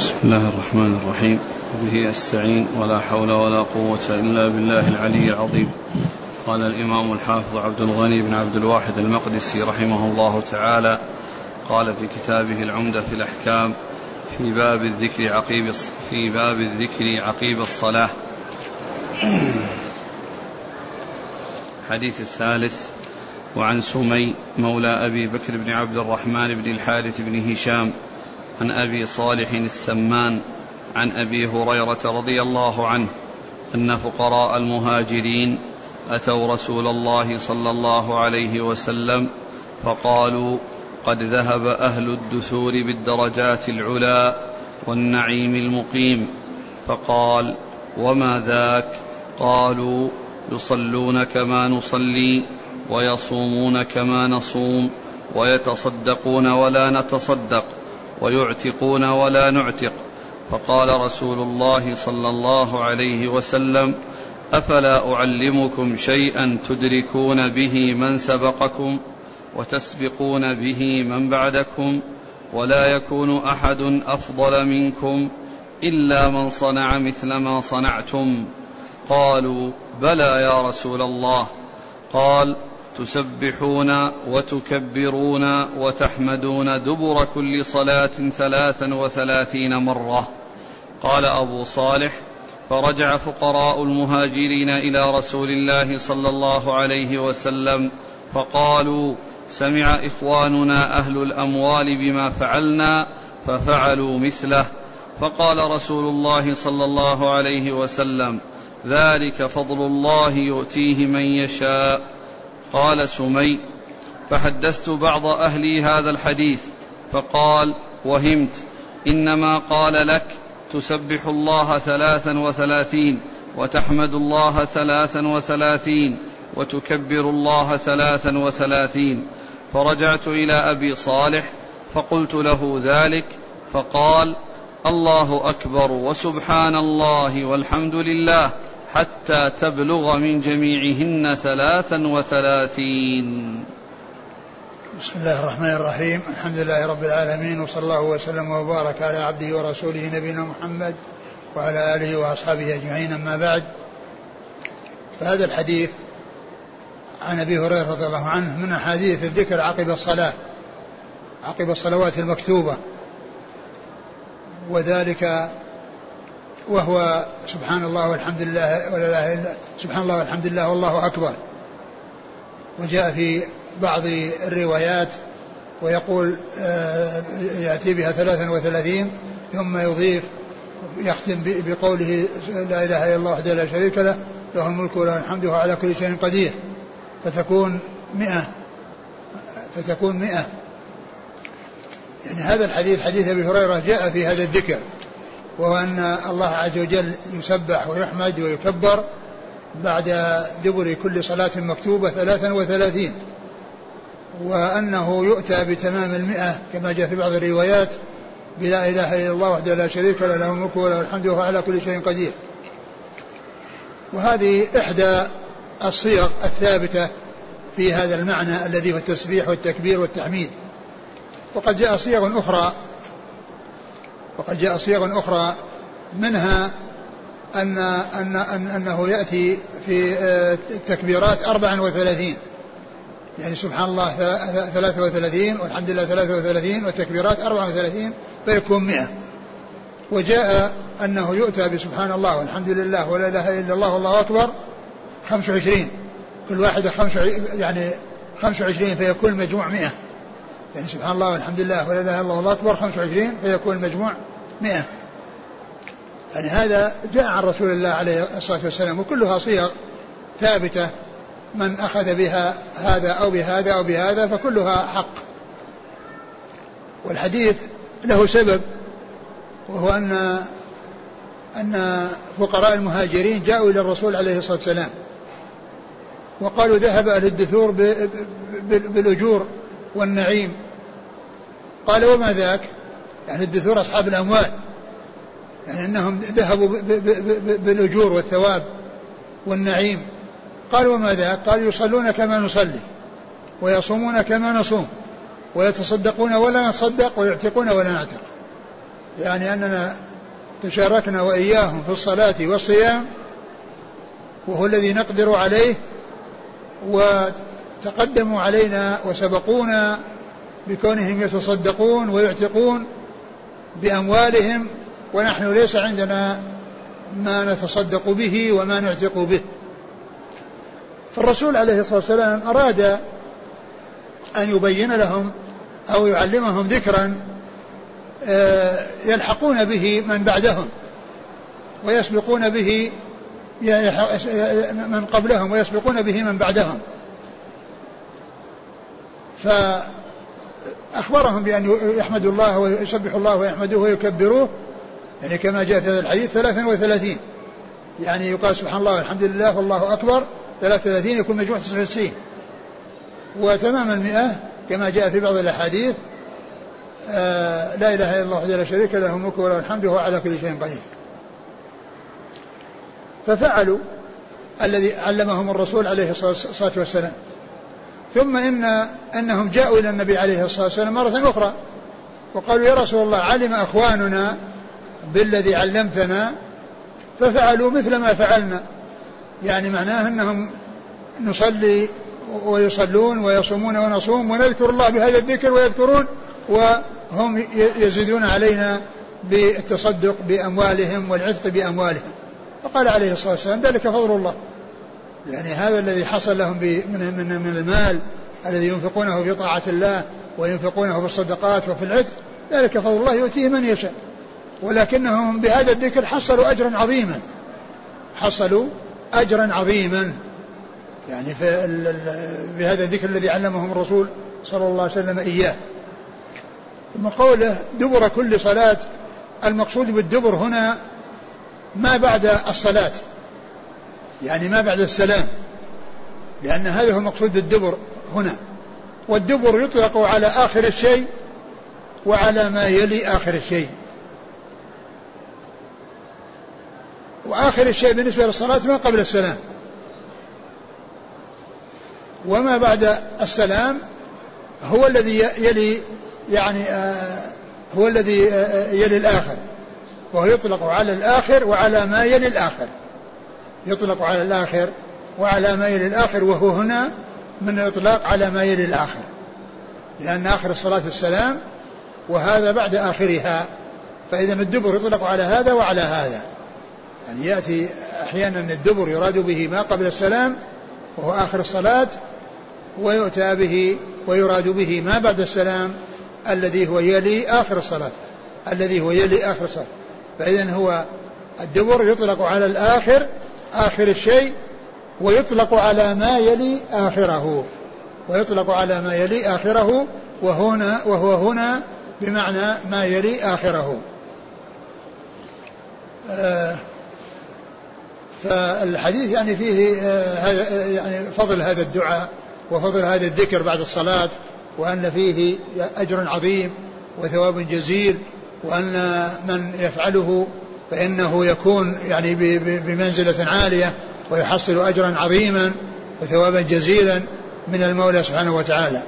بسم الله الرحمن الرحيم به أستعين ولا حول ولا قوة إلا بالله العلي العظيم قال الإمام الحافظ عبد الغني بن عبد الواحد المقدسي رحمه الله تعالى قال في كتابه العمدة في الأحكام في باب الذكر عقيب في باب الذكر عقيب الصلاة الحديث الثالث وعن سمي مولى أبي بكر بن عبد الرحمن بن الحارث بن هشام عن أبي صالح السمان عن أبي هريرة رضي الله عنه أن فقراء المهاجرين أتوا رسول الله صلى الله عليه وسلم فقالوا قد ذهب أهل الدثور بالدرجات العلى والنعيم المقيم فقال وما ذاك؟ قالوا يصلون كما نصلي ويصومون كما نصوم ويتصدقون ولا نتصدق ويعتقون ولا نعتق. فقال رسول الله صلى الله عليه وسلم أفلا أعلمكم شيئا تدركون به من سبقكم وتسبقون به من بعدكم ولا يكون أحد أفضل منكم إلا من صنع مثل ما صنعتم؟ قالوا بلى يا رسول الله. قال تسبحون وتكبرون وتحمدون دبر كل صلاة ثلاثا وثلاثين مرة. قال أبو صالح فرجع فقراء المهاجرين إلى رسول الله صلى الله عليه وسلم فقالوا سمع إخواننا أهل الأموال بما فعلنا ففعلوا مثله. فقال رسول الله صلى الله عليه وسلم ذلك فضل الله يؤتيه من يشاء. قال سمي فحدثت بعض أهلي هذا الحديث فقال وهمت إنما قال لك تسبح الله ثلاثا وثلاثين وتحمد الله ثلاثا وثلاثين وتكبر الله ثلاثا وثلاثين. فرجعت إلى أبي صالح فقلت له ذلك فقال الله أكبر وسبحان الله والحمد لله حتى تبلغ من جميعهن ثلاثا وثلاثين. بسم الله الرحمن الرحيم. الحمد لله رب العالمين وصلى الله وسلم وبارك على عبده ورسوله نبينا محمد وعلى آله وأصحابه أجمعين. أما بعد فهذا الحديث عن أبي هريرة رضي الله عنه من أحاديث الذكر عقب الصلاة عقب الصلوات المكتوبة وذلك وهو سبحان الله والحمد لله ولا إله الا سبحان الله والحمد لله والله أكبر. وجاء في بعض الروايات ويقول آه، يأتي بها ثلاثا وثلاثين ثم يضيف يختم بقوله لا إله إلا الله وحده لا شريك له له الملك وله الحمد وهو على كل شيء قدير. فتكون مئة. فتكون مئة. يعني هذا الحديث حديث أبي هريرة جاء في هذا الذكر. وهو أن الله عز وجل يسبح ويحمد ويكبر بعد دبر كل صلاة مكتوبة ثلاثا وثلاثين وأنه يؤتى بتمام المئة كما جاء في بعض الروايات بلا إله إلا الله وحده لا شريك له له الملك وله الحمد وهو على كل شيء قدير. وهذه إحدى الصيغ الثابتة في هذا المعنى الذي هو التسبيح والتكبير والتحميد. وقد جاء صيغ أخرى وقد جاء صيغ أخرى منها أن أن أن أنه يأتي في التكبيرات 34 يعني سبحان الله 33 والحمد لله 33 والتكبيرات 34 فيكون 100 وجاء أنه يؤتى بسبحان الله والحمد لله ولا إله إلا الله والله أكبر 25 كل واحدة 25 يعني 25 فيكون المجموع 100 يعني سبحان الله والحمد لله ولا إله إلا الله والله أكبر 25 فيكون المجموع 100 يعني هذا جاء عن رسول الله عليه الصلاة والسلام وكلها صيغ ثابتة من أخذ بها هذا أو بهذا أو بهذا فكلها حق. والحديث له سبب وهو ان أن فقراء المهاجرين جاءوا إلى الرسول عليه الصلاة والسلام وقالوا ذهب أهل الدثور بالأجور والنعيم. قال وما ذاك؟ يعني الدثور أصحاب الأموال يعني أنهم ذهبوا بالأجور والثواب والنعيم. قال وما ذاك قال يصلون كما نصلي ويصومون كما نصوم ويتصدقون ولا نصدق ويعتقون ولا نعتق. يعني أننا تشاركنا وإياهم في الصلاة والصيام وهو الذي نقدر عليه وتقدموا علينا وسبقونا بكونهم يتصدقون ويعتقون. بأموالهم ونحن ليس عندنا ما نتصدق به وما نعتق به. فالرسول عليه الصلاة والسلام أراد أن يبين لهم أو يعلمهم ذكرا آه، يلحقون به من بعدهم ويسبقون به من قبلهم ويسبقون به من بعدهم. فأخبرهم بأن يحمدوا الله ويسبحوا الله ويحمدوه ويكبروه يعني كما جاء في هذا الحديث 33 يعني يقال سبحان الله والحمد لله والله أكبر 33 يكون مجموع 99 وتمام المئة كما جاء في بعض الأحاديث آه لا إله إلا الله وحده لا شريك له الملك وله الحمد وهو على كل شيء قدير. ففعلوا الذي علمهم الرسول عليه الصلاة والسلام. ثم إن أنهم جاءوا إلى النبي عليه الصلاة والسلام مرة أخرى وقالوا يا رسول الله علم أخواننا بالذي علمتنا ففعلوا مثل ما فعلنا. يعني معناه أنهم نصلي ويصلون ويصومون ونصوم ونذكر الله بهذا الذكر ويذكرون وهم يزيدون علينا بالتصدق بأموالهم والعتق بأموالهم. فقال عليه الصلاة والسلام ذلك فضل الله. يعني هذا الذي حصل لهم من, من, من المال الذي ينفقونه في طاعة الله وينفقونه في الصدقات وفي العتق ذلك فضل الله يؤتيه من يشاء. ولكنهم بهذا الذكر حصلوا أجرا عظيما. حصلوا أجرا عظيما. يعني في بهذا الذكر الذي علمهم الرسول صلى الله عليه وسلم إياه. ثم قوله دبر كل صلاة المقصود بالدبر هنا ما بعد الصلاة. يعني ما بعد السلام لأن هذا هو المقصود بالدبر هنا. والدبر يطلق على آخر الشيء وعلى ما يلي آخر الشيء. وآخر الشيء بالنسبة للصلاة ما قبل السلام. وما بعد السلام هو الذي يلي يعني آه هو الذي آه يلي الآخر. وهو يطلق على الآخر وعلى ما يلي الآخر. يطلق على الآخر وعلى ما يلي الآخر وهو هنا من الإطلاق على ما يلي الآخر. لأن آخر الصلاة السلام وهذا بعد آخرها. فإذا الدبر يطلق على هذا وعلى هذا. يعني يأتي أحيانا الدبر يراد به ما قبل السلام وهو آخر الصلاة ويؤتى به ويراد به ما بعد السلام الذي هو يلي آخر الصلاة. الذي هو يلي آخر الصلاة. فإذا هو الدبر يطلق على الآخر آخر الشيء ويطلق على ما يلي آخره. ويطلق على ما يلي آخره وهنا وهو هنا بمعنى ما يلي آخره. آه فالحديث يعني فيه آه هذا يعني فضل هذا الدعاء وفضل هذا الذكر بعد الصلاة وأن فيه أجر عظيم وثواب جزيل وأن من يفعله فإنه يكون يعني بمنزلة عالية ويحصل أجرا عظيما وثوابا جزيلا من المولى سبحانه وتعالى.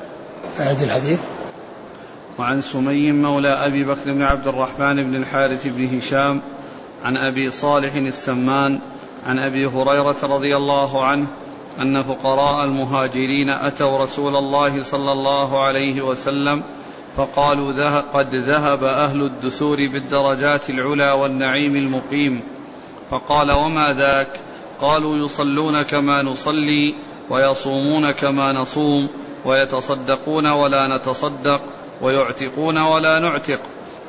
أعد الحديث. وعن سمي مولى أبي بكر بن عبد الرحمن بن الحارث بن هشام عن أبي صالح السمان عن أبي هريرة رضي الله عنه أن فقراء المهاجرين أتوا رسول الله صلى الله عليه وسلم فقالوا قد ذهب أهل الدثور بالدرجات العلى والنعيم المقيم. فقال وما ذاك؟ قالوا يصلون كما نصلي ويصومون كما نصوم ويتصدقون ولا نتصدق ويعتقون ولا نعتق.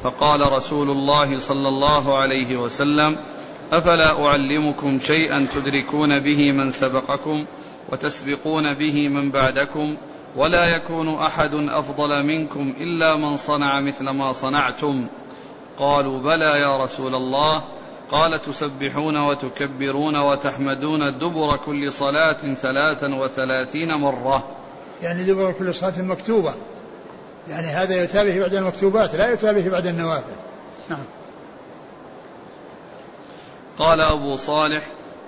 فقال رسول الله صلى الله عليه وسلم أفلا أعلمكم شيئا تدركون به من سبقكم وتسبقون به من بعدكم ولا يكون أحد أفضل منكم إلا من صنع مثل ما صنعتم. قالوا بلى يا رسول الله. قال تسبحون وتكبرون وتحمدون دبر كل صلاة ثلاثا وثلاثين مرة. يعني دبر كل صلاة مكتوبة. يعني هذا يتابه بعد المكتوبات لا يتابه بعد النوافل. نعم. قال أبو صالح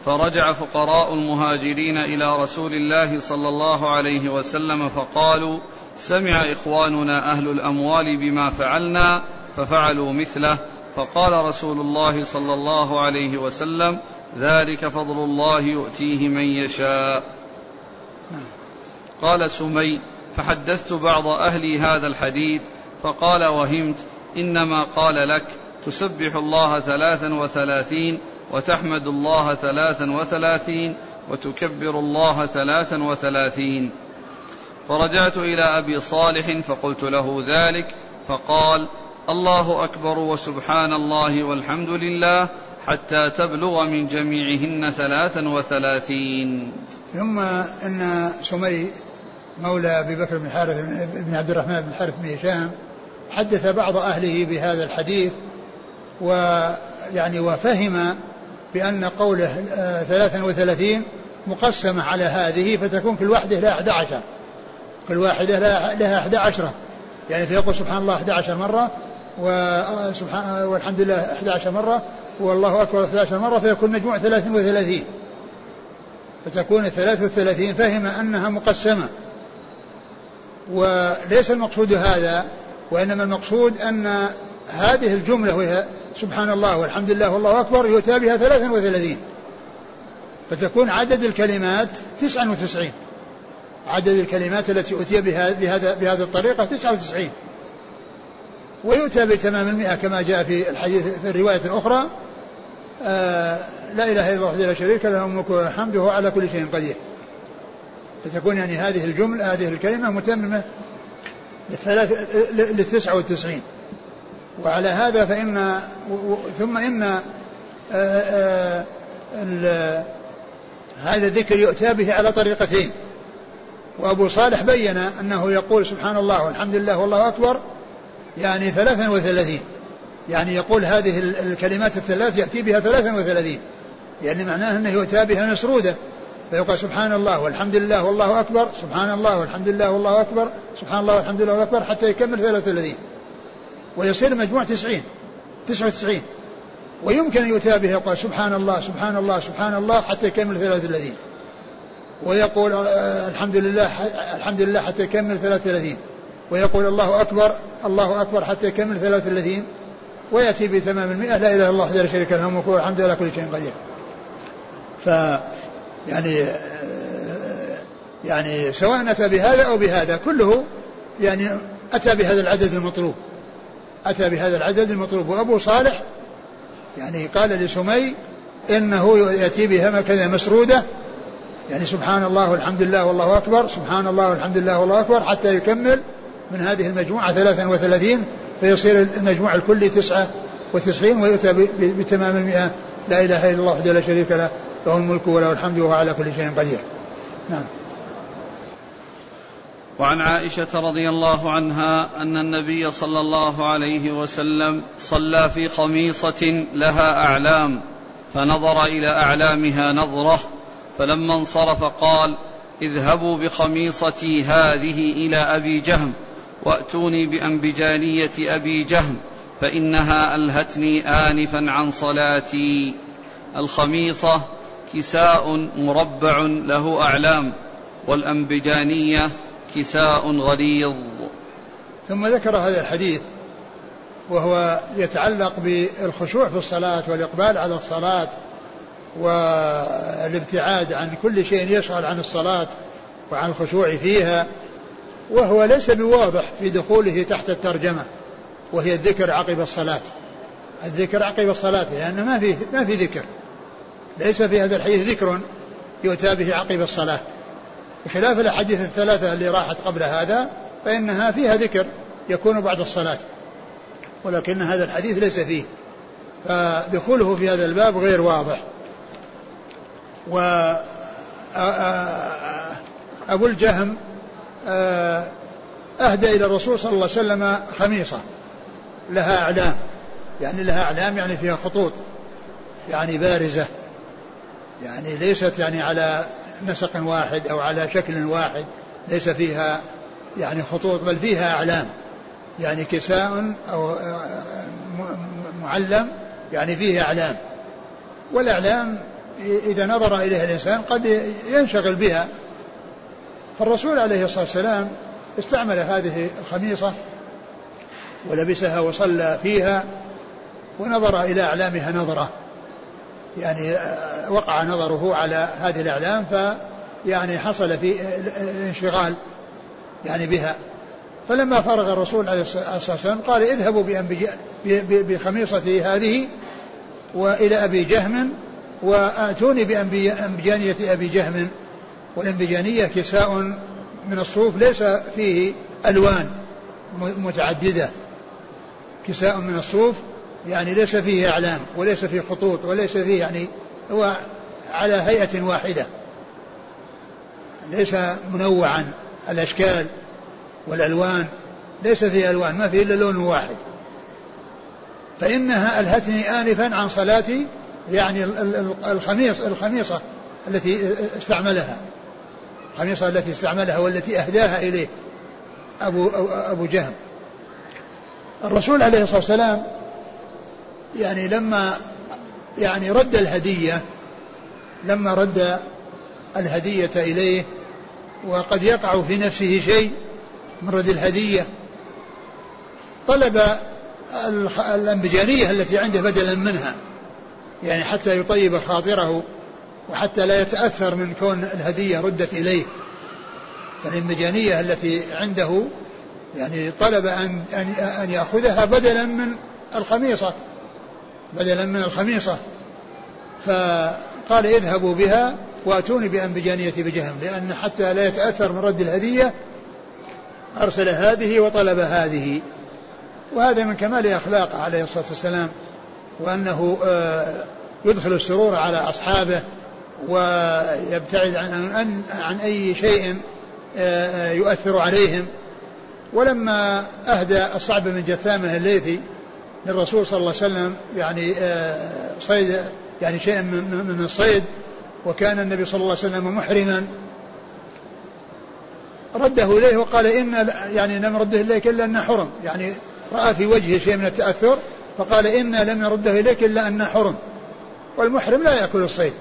فرجع فقراء المهاجرين إلى رسول الله صلى الله عليه وسلم فقالوا سمع إخواننا أهل الأموال بما فعلنا ففعلوا مثله. فقال رسول الله صلى الله عليه وسلم ذلك فضل الله يؤتيه من يشاء. قال سمي فحدثت بعض أهلي هذا الحديث فقال وهمت إنما قال لك تسبح الله ثلاثا وثلاثين وتحمد الله ثلاثا وثلاثين وتكبر الله ثلاثا وثلاثين. فرجعت إلى أبي صالح فقلت له ذلك فقال الله أكبر وسبحان الله والحمد لله حتى تبلغ من جميعهن ثلاثا وثلاثين. ثم أن سمي مولى أبي بكر بن حارث بن عبد الرحمن بن حارث بن هشام حدث بعض أهله بهذا الحديث ويعني وفهم بأن قوله آه، ثلاثا وثلاثين مقسمة على هذه فتكون كل واحدة لها أحد عشر. كل واحدة لها أحد عشرة. يعني فيقول سبحان الله أحد عشر مرة وسبحان والحمد لله أحد عشر مرة والله أكبر 11 مرة فيكون مجموع 33 فتكون الثلاث والثلاثين فهم أنها مقسمة. وليس المقصود هذا وإنما المقصود أن هذه الجملة وهي سبحان الله والحمد لله والله أكبر يؤتى بها 33 فتكون عدد الكلمات 99 عدد الكلمات التي أتي بها بهذا بهذه الطريقة 99 ويؤتى بتمام المئة كما جاء في الحديث في الرواية الأخرى. آه لا إله إلا الله وحده لا شريك له الملك والحمد وهو على كل شيء قدير. فتكون يعني هذه الجملة هذه الكلمة متممة للثلاث للتسعة والتسعين وعلى هذا فإن ثم إن آه آه هذا الذكر يؤتى به على طريقتين. وأبو صالح بين أنه يقول سبحان الله والحمد لله والله أكبر يعني ثلاثا وثلاثين. يعني يقول هذه الكلمات الثلاث يأتي بها ثلاثا وثلاثين. يعني معناه أنه يؤتى بها مسرودة فيقول سبحان الله والحمد لله والله أكبر سبحان الله والحمد لله والله أكبر سبحان الله والحمد لله والله أكبر حتى يكمل 33 ويصير مجموع 90 99 ويمكن أن يؤتى به يقول سبحان الله سبحان الله سبحان الله حتى يكمل 33 ويقول آه، الحمد لله الحمد لله حتى يكمل 33 ويقول الله أكبر الله أكبر حتى يكمل 33 ويأتي بتمام المئة لا إله إلا الله وحده لا شريك له الملك والحمد لله كل شيء قدير. ف يعني يعني سواء أتى بهذا أو بهذا كله يعني أتى بهذا العدد المطلوب. أتى بهذا العدد المطلوب. وأبو صالح يعني قال لسمي إنه يأتي بها كذا مسرودة. يعني سبحان الله والحمد لله والله أكبر. سبحان الله والحمد لله والله أكبر. حتى يكمل من هذه المجموعة 33 فيصير المجموع الكلي 99 ويؤتى بتمام المئة. لا إله إلا الله وحده لا شريك له. له الملك وله الحمد وهو على كل شيء قدير. نعم. وعن عائشة رضي الله عنها أن النبي صلى الله عليه وسلم صلى في خميصة لها أعلام فنظر إلى أعلامها نظرة فلما انصرف قال اذهبوا بخميصتي هذه إلى أبي جهم وأتوني بأنبجانية أبي جهم فإنها ألهتني آنفا عن صلاتي. الخميصة كساء مربع له أعلام والأنبجانية كساء غليظ. ثم ذكر هذا الحديث وهو يتعلق بالخشوع في الصلاة والإقبال على الصلاة والابتعاد عن كل شيء يشغل عن الصلاة وعن الخشوع فيها وهو ليس بواضح في دخوله تحت الترجمة وهي الذكر عقب الصلاة. الذكر عقب الصلاة لأن ما في ما في ذكر. ليس في هذا الحديث ذكر يؤتى به عقب الصلاة. بخلاف الأحاديث الثلاثة اللي راحت قبل هذا فإنها فيها ذكر يكون بعد الصلاة. ولكن هذا الحديث ليس فيه. فدخوله في هذا الباب غير واضح. و أبو الجهم أهدى إلى الرسول صلى الله عليه وسلم خميصة. لها أعلام. يعني لها أعلام يعني فيها خطوط. يعني بارزة. يعني ليست يعني على نسق واحد أو على شكل واحد ليس فيها يعني خطوط بل فيها أعلام. يعني كساء أو معلم يعني فيه أعلام. والأعلام إذا نظر إليها الإنسان قد ينشغل بها. فالرسول عليه الصلاة والسلام استعمل هذه الخميصة ولبسها وصلى فيها ونظر إلى أعلامها نظرة. يعني آه، وقع نظره على هذه الأعلام ف يعني حصل في انشغال يعني بها. فلما فرغ الرسول عليه الصلاة والسلام قال اذهبوا بخميصتي هذه وإلى أبي جهم وآتوني بأنبجانية أبي جهم. والأنبجانية كساء من الصوف ليس فيه ألوان متعددة. كساء من الصوف يعني ليس فيه أعلام وليس فيه خطوط وليس فيه يعني هو على هيئة واحدة. ليس منوعا. الأشكال والألوان ليس فيه ألوان ما فيه إلا لون واحد. فإنها ألهتني آنفا عن صلاتي يعني الخميص الخميصة التي استعملها. الخميصة التي استعملها والتي أهداها إليه أبو أبو جهم. الرسول عليه الصلاة والسلام يعني لما يعني رد الهدية لما رد الهدية إليه وقد يقع في نفسه شيء من رد الهدية طلب الأنبجانية التي عنده بدلا منها يعني حتى يطيب خاطره وحتى لا يتأثر من كون الهدية ردت إليه. فالإنبجانية التي عنده يعني طلب أن أن أن يأخذها بدلا من الخميصة. بدلا من الخميصة. فقال اذهبوا بها واتوني بأنبجانية بجهم لأن حتى لا يتأثر من رد الهدية أرسل هذه وطلب هذه. وهذا من كمال أخلاقه عليه الصلاة والسلام وأنه آه، يدخل السرور على أصحابه ويبتعد عن, عن أي شيء آه، آه، يؤثر عليهم. ولما أهدى الصعب بن جثامة الليثي للرسول صلى الله عليه وسلم يعني صيد يعني شيء من الصيد وكان النبي صلى الله عليه وسلم محرما. رده إليه وقال إن يعني لم رده إليك إلا أنه حرم. يعني رأى في وجهه شيء من التأثر فقال إنا لم نرده إليك إلا أنه حرم. والمحرم لا يأكل الصيد.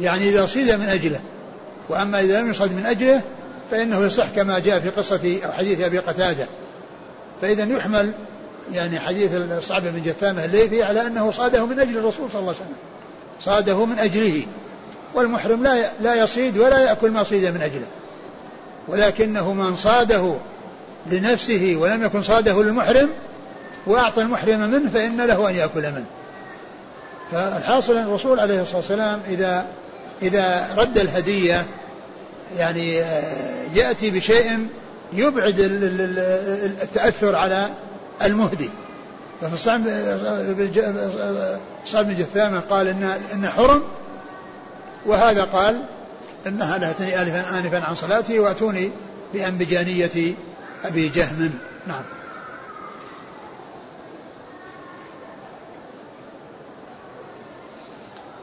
يعني إذا صيد من أجله. وأما إذا لم يصد من أجله فإنه يصح كما جاء في قصة أو حديث أبي قتادة. فإذا يحمل يعني حديث الصعب بن جثامة الليثي على أنه صاده من أجل الرسول صلى الله عليه وسلم. صاده من أجله. والمحرم لا لا يصيد ولا يأكل ما صيد من أجله. ولكنه من صاده لنفسه ولم يكن صاده للمحرم وأعطى المحرم منه فإن له أن يأكل منه. فالحاصل أن الرسول عليه الصلاة والسلام إذا إذا رد الهدية يعني يأتي بشيء يبعد التأثر على المهدي. ففي الصعب بن جثامة قال إن إن حرم وهذا قال إنها لهتني آنفا آنفا عن صلاتي وأتوني بأنبجانية أبي جهم. نعم.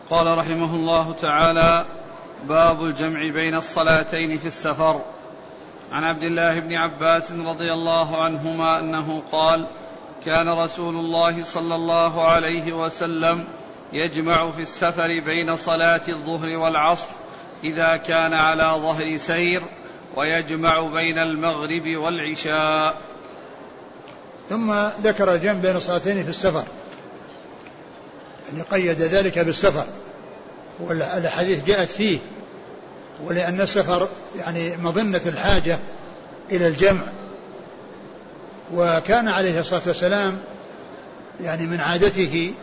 قال رحمه الله تعالى باب الجمع بين الصلاتين في السفر. عن عبد الله بن عباس رضي الله عنهما أنه قال كان رسول الله صلى الله عليه وسلم يجمع في السفر بين صلاة الظهر والعصر إذا كان على ظهر سير ويجمع بين المغرب والعشاء. ثم ذكر الجمع بين الصلاتين في السفر. يعني قيد ذلك بالسفر. والحديث جاءت فيه. ولأن السفر يعني مظنة الحاجة إلى الجمع. وكان عليه الصلاة والسلام يعني من عادته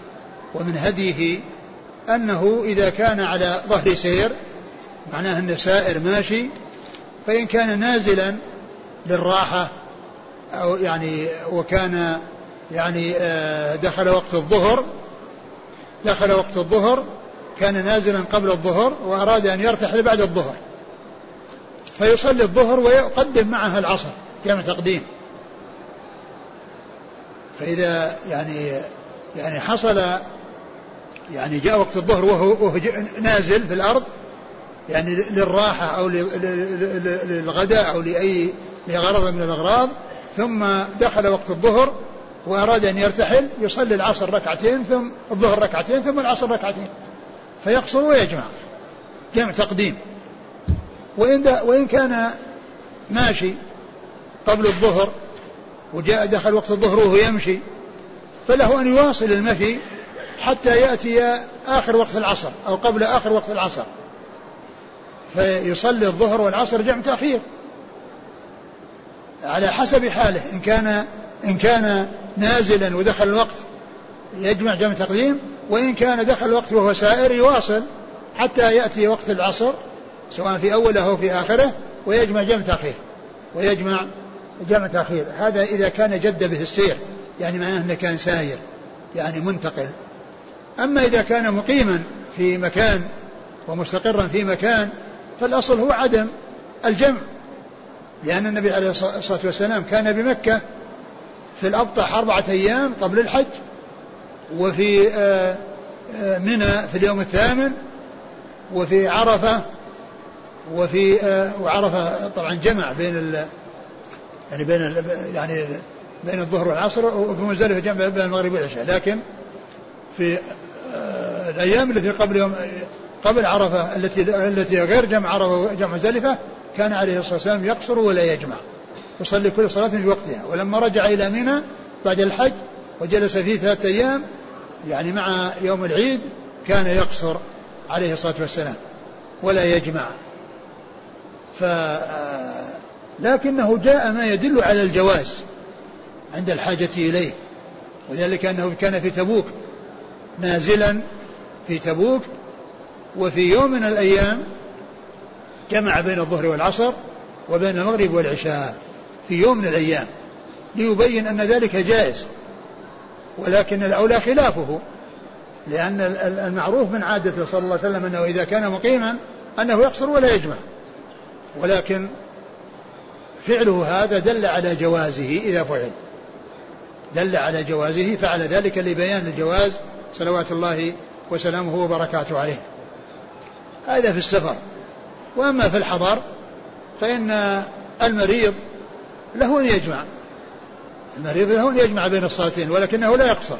ومن هديه أنه إذا كان على ظهر سير معناه أن سائر ماشي فإن كان نازلا للراحة أو يعني وكان يعني آه، دخل وقت الظهر دخل وقت الظهر كان نازلا قبل الظهر وأراد أن يرتحل بعد الظهر. فيصلي الظهر ويقدم معها العصر جمع تقديم. فإذا يعني يعني حصل يعني جاء وقت الظهر وهو نازل في الأرض يعني للراحة أو للغداء أو لأي لغرض من الأغراض ثم دخل وقت الظهر وأراد أن يرتحل يصلي العصر ركعتين ثم الظهر ركعتين ثم العصر ركعتين. فيقصر ويجمع جمع تقديم. وإن, وإن كان ماشي قبل الظهر وجاء دخل وقت الظهر وهو يمشي فله أن يواصل المشي حتى يأتي آخر وقت العصر أو قبل آخر وقت العصر. فيصلي الظهر والعصر جمع تأخير. على حسب حاله إن كان إن كان نازلا ودخل الوقت يجمع جمع تقديم وإن كان دخل الوقت وهو سائر يواصل حتى يأتي وقت العصر سواء في أوله أو في آخره ويجمع جمع تأخير ويجمع جمع تأخير. هذا إذا كان جد به السير يعني معناه أنه كان ساير يعني منتقل. أما إذا كان مقيما في مكان ومستقرا في مكان فالأصل هو عدم الجمع. لأن النبي عليه الصلاة والسلام كان بمكة في الأبطح أربعة أيام قبل الحج وفي آه، آه، منى في اليوم الثامن وفي عرفة وفي آه، وعرفة طبعا جمع بين ال يعني بين ال يعني بين الظهر والعصر وفي مزدلفة جمع بين المغرب والعشاء. لكن في الأيام التي قبل يوم قبل عرفة التي التي غير جمع عرفة وجمع مزدلفة كان عليه الصلاة والسلام يقصر ولا يجمع يصلي كل صلاة في وقتها. ولما رجع إلى منى بعد الحج وجلس فيه ثلاثة أيام يعني مع يوم العيد كان يقصر عليه الصلاة والسلام ولا يجمع. ف لكنه جاء ما يدل على الجواز عند الحاجة إليه وذلك أنه كان في تبوك نازلا في تبوك وفي يوم من الأيام جمع بين الظهر والعصر وبين المغرب والعشاء في يوم من الأيام ليبين أن ذلك جائز. ولكن الأولى خلافه لأن المعروف من عادته صلى الله عليه وسلم أنه إذا كان مقيما أنه يقصر ولا يجمع. ولكن فعله هذا دل على جوازه إذا فعل. دل على جوازه فعل ذلك لبيان الجواز صلوات الله وسلامه وبركاته عليه. هذا في السفر. وأما في الحضر فإن المريض له أن يجمع. المريض له أن يجمع بين الصلاتين ولكنه لا يقصر.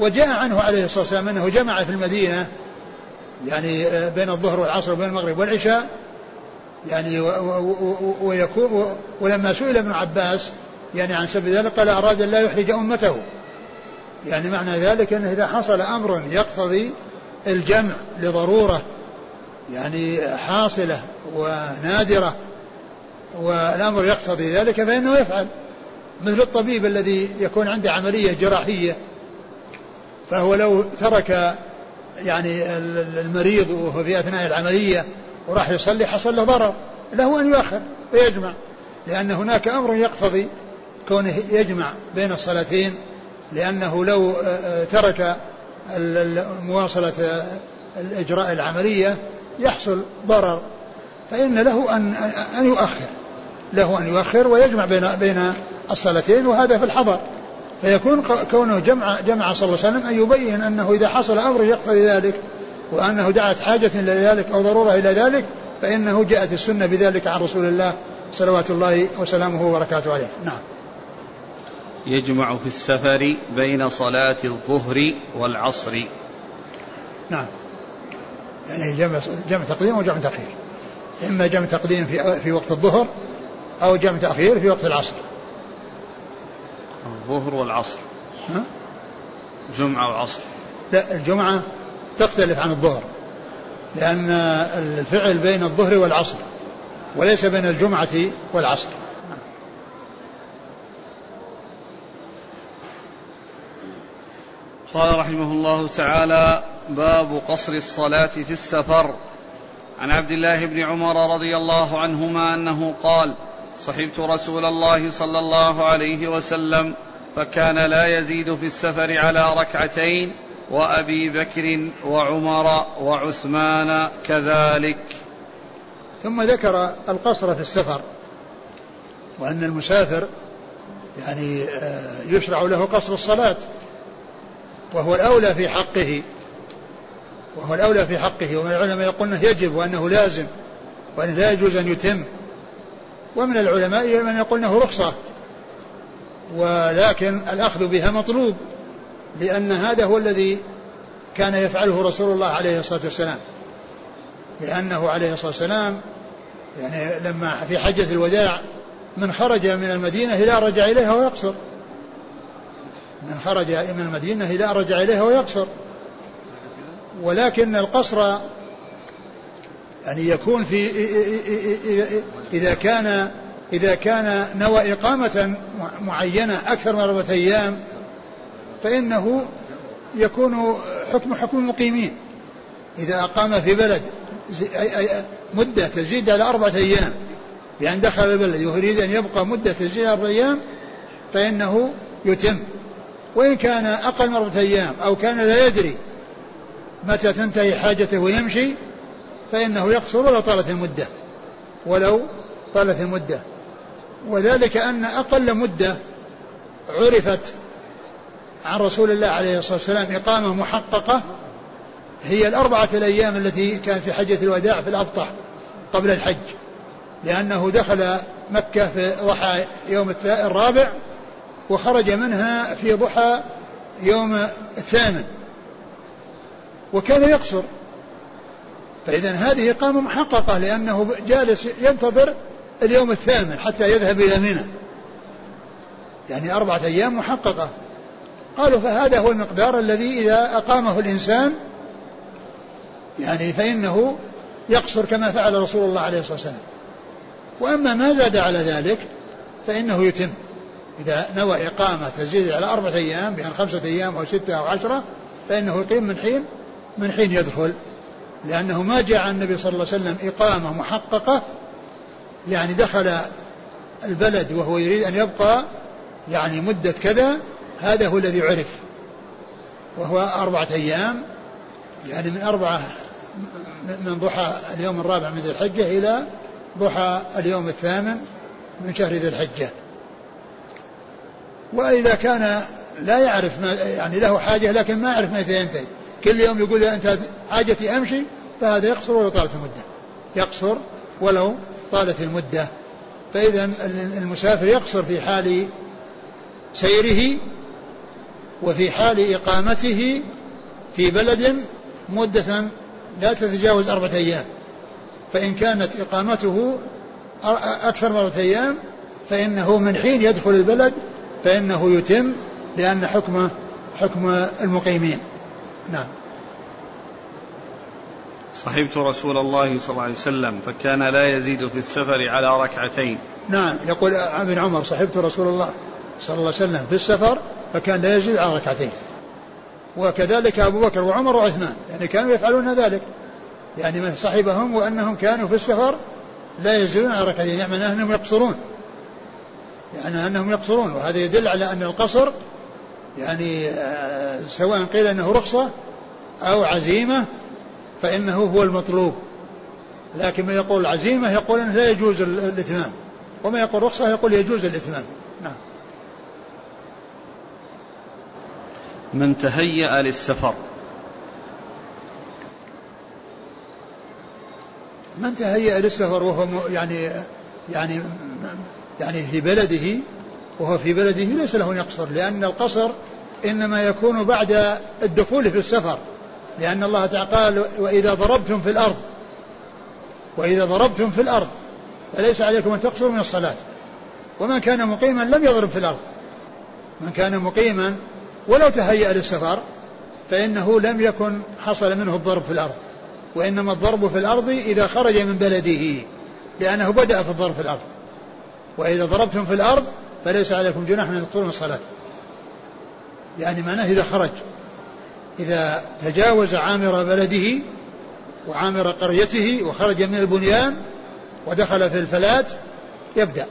وجاء عنه عليه الصلاة والسلام أنه جمع في المدينة يعني بين الظهر والعصر وبين المغرب والعشاء يعني ويكون ولما سئل ابن عباس يعني عن سبب ذلك قال أراد أن لا يحرج أمته. يعني معنى ذلك أنه إذا حصل أمر يقتضي الجمع لضرورة يعني حاصلة ونادرة. والأمر يقتضي ذلك فإنه يفعل. مثل الطبيب الذي يكون عنده عملية جراحية فهو لو ترك يعني المريض وهو في أثناء العملية وراح يصلي حصل له ضرر. له أن يؤخر ويجمع لأن هناك أمر يقتضي كونه يجمع بين الصلاتين لأنه لو آه، آه، ترك مواصلة الإجراء العملية يحصل ضرر. فإن له أن أن يؤخر. له أن يؤخر ويجمع بين بين الصلاتين وهذا في الحضر. فيكون كونه جمع جمع صلى الله عليه وسلم أن يبين أنه إذا حصل أمر يقتضي ذلك وأنه دعت حاجة إلى ذلك أو ضرورة إلى ذلك فإنه جاءت السنة بذلك عن رسول الله صلوات الله وسلامه وبركاته عليه. نعم. يجمع في السفر بين صلاة الظهر والعصر. نعم. يعني جمع جمع تقديم وجمع تأخير. إما جمع تقديم في في وقت الظهر أو جمع تأخير في وقت العصر. الظهر والعصر. ها؟ جمعة وعصر. لا الجمعة تختلف عن الظهر لأن الفعل بين الظهر والعصر وليس بين الجمعة والعصر. قال رحمه الله تعالى باب قصر الصلاة في السفر. عن عبد الله بن عمر رضي الله عنهما أنه قال صحبت رسول الله صلى الله عليه وسلم فكان لا يزيد في السفر على ركعتين وأبي بكر وعمر وعثمان كذلك. ثم ذكر القصر في السفر وأن المسافر يعني آه، يشرع له قصر الصلاة وهو الأولى في حقه وهو الأولى في حقه ومن العلماء يقول أنه يجب وأنه لازم وأنه لا يجوز أن يتم. ومن العلماء من يقول أنه رخصة. ولكن الأخذ بها مطلوب لأن هذا هو الذي كان يفعله رسول الله عليه الصلاة والسلام. لأنه عليه الصلاة والسلام يعني لما في حجة الوداع من خرج من المدينة لا رجع إليها ويقصر. من خرج من المدينة إذا رجع إليها ويقصر. ولكن القصر يعني يكون في إذا كان إذا كان نوى إقامة معينة أكثر من أربعة أيام فإنه يكون حكم حكم المقيمين. إذا أقام في بلد مدة تزيد على أربعة أيام بأن دخل البلد ويريد أن يبقى مدة تزيد على أربعة أيام فإنه يتم. وإن كان أقل من أربعة أيام أو كان لا يدري متى تنتهي حاجته ويمشي فإنه يقصر ولو طالت المدة. ولو طالت المدة. وذلك أن أقل مدة عرفت عن رسول الله عليه الصلاة والسلام إقامة محققة هي الأربعة الأيام التي كانت في حجة الوداع في الأبطح قبل الحج. لأنه دخل مكة في ضحى يوم الرابع وخرج منها في ضحى يوم الثامن. وكان يقصر. فإذا هذه إقامة محققة لأنه جالس ينتظر اليوم الثامن حتى يذهب إلى منى. يعني أربعة أيام محققة. قالوا فهذا هو المقدار الذي إذا أقامه الإنسان يعني فإنه يقصر كما فعل رسول الله عليه الصلاة والسلام. وأما ما زاد على ذلك فإنه يتم. إذا نوى إقامة تزيد على أربعة أيام بأن خمسة أيام أو ستة أو عشرة فإنه يقيم من حين من حين يدخل. لأنه ما جاء عن النبي صلى الله عليه وسلم إقامة محققة يعني دخل البلد وهو يريد أن يبقى يعني مدة كذا هذا هو الذي عرف. وهو أربعة أيام يعني من أربعة من ضحى اليوم الرابع من ذي الحجة إلى ضحى اليوم الثامن من شهر ذي الحجة. وإذا كان لا يعرف ما يعني له حاجة لكن ما يعرف متى ينتهي. كل يوم يقول أنت حاجتي أمشي فهذا يقصر ولو طالت المدة. يقصر ولو طالت المدة. فإذا المسافر يقصر في حال سيره وفي حال إقامته في بلد مدة لا تتجاوز أربعة أيام. فإن كانت إقامته أكثر من أربعة أيام فإنه من حين يدخل البلد فإنه يتم لأن حكمه حكم المقيمين. نعم. صحبت رسول الله صلى الله عليه وسلم فكان لا يزيد في السفر على ركعتين. نعم يقول ابن عمر صحبت رسول الله صلى الله عليه وسلم في السفر فكان لا يزيد على ركعتين. وكذلك أبو بكر وعمر وعثمان يعني كانوا يفعلون ذلك. يعني من صحبهم وأنهم كانوا في السفر لا يزيدون على ركعتين يعني أنهم يقصرون. يعني أنهم يقصرون وهذا يدل على أن القصر يعني آه، سواء قيل أنه رخصة أو عزيمة فإنه هو المطلوب. لكن من يقول عزيمة يقول أنه لا يجوز الإتمام. وما يقول رخصة يقول يجوز الإتمام. نعم. من تهيأ للسفر. من تهيأ للسفر وهو يعني يعني يعني في بلده وهو في بلده ليس له أن يقصر لأن القصر إنما يكون بعد الدخول في السفر لأن الله تعالى قال وإذا ضربتم في الأرض وإذا ضربتم في الأرض فليس عليكم أن تقصروا من الصلاة. ومن كان مقيما لم يضرب في الأرض. من كان مقيما ولو تهيأ للسفر فإنه لم يكن حصل منه الضرب في الأرض. وإنما الضرب في الأرض إذا خرج من بلده لأنه بدأ في الضرب في الأرض. وإذا ضربتم في الأرض فليس عليكم جناح أن تقصروا من الصلاة. يعني معناه إذا خرج إذا تجاوز عامر بلده وعامر قريته وخرج من البنيان ودخل في الفلات يبدأ.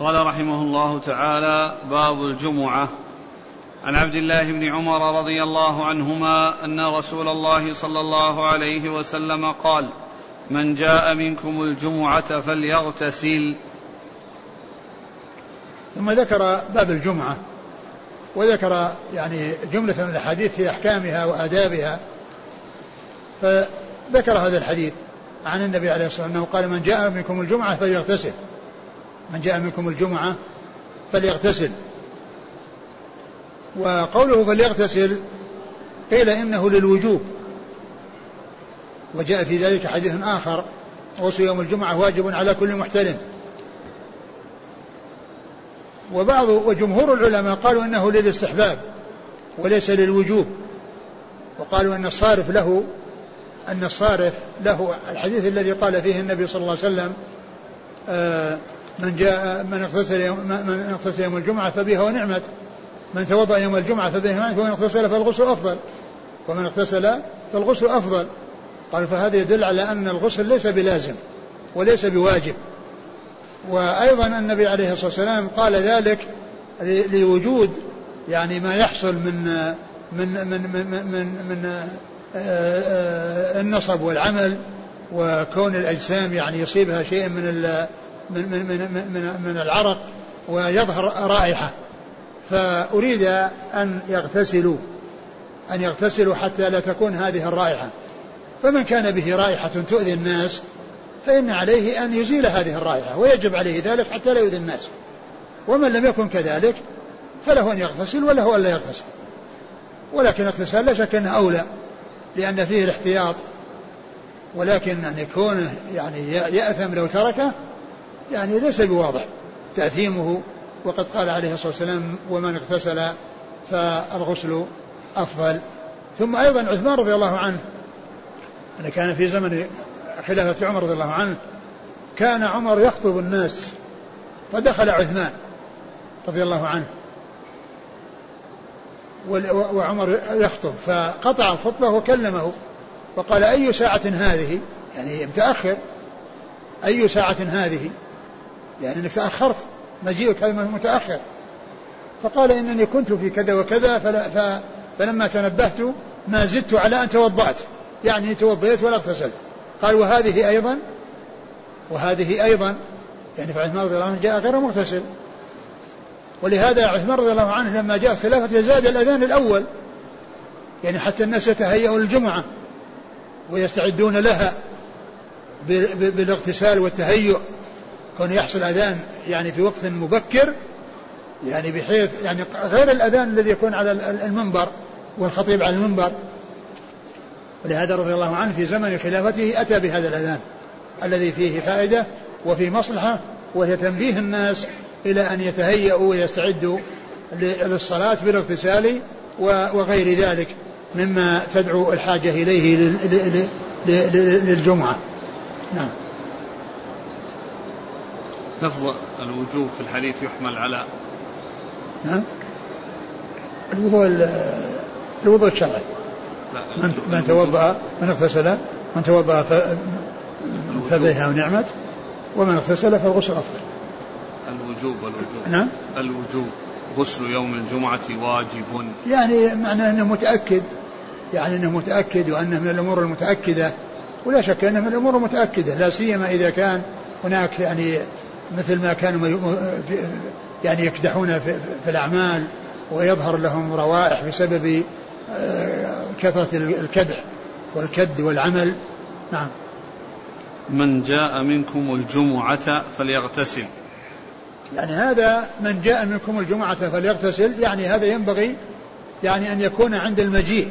قال رحمه الله تعالى باب الجمعة. عن عبد الله بن عمر رضي الله عنهما أن رسول الله صلى الله عليه وسلم قال من جاء منكم الجمعة فليغتسل. ثم ذكر باب الجمعة وذكر يعني جملة من الأحاديث في أحكامها وآدابها فذكر هذا الحديث عن النبي عليه الصلاة والسلام أنه قال من جاء منكم الجمعة فليغتسل. من جاء منكم الجمعة فليغتسل. وقوله فليغتسل قيل إنه للوجوب. وجاء في ذلك حديث آخر غسل يوم الجمعة واجب على كل محتلم. وبعض وجمهور العلماء قالوا إنه للاستحباب وليس للوجوب. وقالوا إن الصارف له إن الصارف له الحديث الذي قال فيه النبي صلى الله عليه وسلم آه، من جاء من اغتسل يوم من اغتسل يوم الجمعة فبها ونعمت. من توضأ يوم الجمعة فبها ونعمت ومن اغتسل فالغسل أفضل. ومن اغتسل فالغسل أفضل. قال فهذا يدل على أن الغسل ليس بلازم وليس بواجب. وأيضا النبي عليه الصلاة والسلام قال ذلك لوجود يعني ما يحصل من من من من من, من آه، النصب والعمل وكون الأجسام يعني يصيبها شيء من من من من, من, من العرق ويظهر رائحة. فأريد أن يغتسلوا أن يغتسلوا حتى لا تكون هذه الرائحة. فمن كان به رائحة تؤذي الناس فإن عليه أن يزيل هذه الرائحة ويجب عليه ذلك حتى لا يؤذي الناس. ومن لم يكن كذلك فله أن يغتسل وله أن لا يغتسل. ولكن الاغتسال لا شك أنه أولى لأن فيه الاحتياط. ولكن أن يكون يعني يأثم لو تركه يعني ليس بواضح تأثيمه. وقد قال عليه الصلاة والسلام ومن اغتسل فالغسل أفضل. ثم أيضا عثمان رضي الله عنه أن كان في زمن خلافة عمر رضي الله عنه كان عمر يخطب الناس فدخل عثمان رضي الله عنه. وعمر يخطب فقطع الخطبة وكلمه وقال أي ساعة هذه؟ يعني متأخر. أي ساعة هذه؟ يعني أنك تأخرت مجيئك هذا متأخر. فقال إنني كنت في كذا وكذا فلما تنبهت ما زدت على أن توضأت. يعني توضيت ولا اغتسلت. قال وهذه أيضا وهذه أيضا يعني فعثمان رضي الله عنه جاء غير مغتسل. ولهذا عثمان رضي الله عنه لما جاء خلافته زاد الأذان الأول. يعني حتى الناس يتهيئوا للجمعة ويستعدون لها بالاغتسال والتهيؤ. كون يحصل أذان يعني في وقت مبكر يعني بحيث يعني غير الأذان الذي يكون على المنبر والخطيب على المنبر. ولهذا رضي الله عنه في زمن خلافته أتى بهذا الأذان الذي فيه فائدة وفي مصلحة وهي تنبيه الناس إلى أن يتهيأوا ويستعدوا للصلاة بالاغتسال وغير ذلك مما تدعو الحاجة إليه للجمعة. نعم. لفظ الوجوب في الحديث يحمل على نعم. الوضوء الوضوء الشرعي. من من توضأ من اغتسل من توضأ فبها ونعمت ومن اغتسل فالغسل أفضل. الوجوب والوجوب. نعم؟ الوجوب. غسل يوم الجمعة واجب. يعني معناه أنه متأكد يعني أنه متأكد وأنه من الأمور المتأكدة ولا شك أنه من الأمور المتأكدة لا سيما إذا كان هناك يعني مثل ما كانوا يعني يكدحون في, في الأعمال ويظهر لهم روائح بسبب كثرة الكدح والكد والعمل. نعم. من جاء منكم الجمعة فليغتسل. يعني هذا من جاء منكم الجمعة فليغتسل يعني هذا ينبغي يعني أن يكون عند المجيء.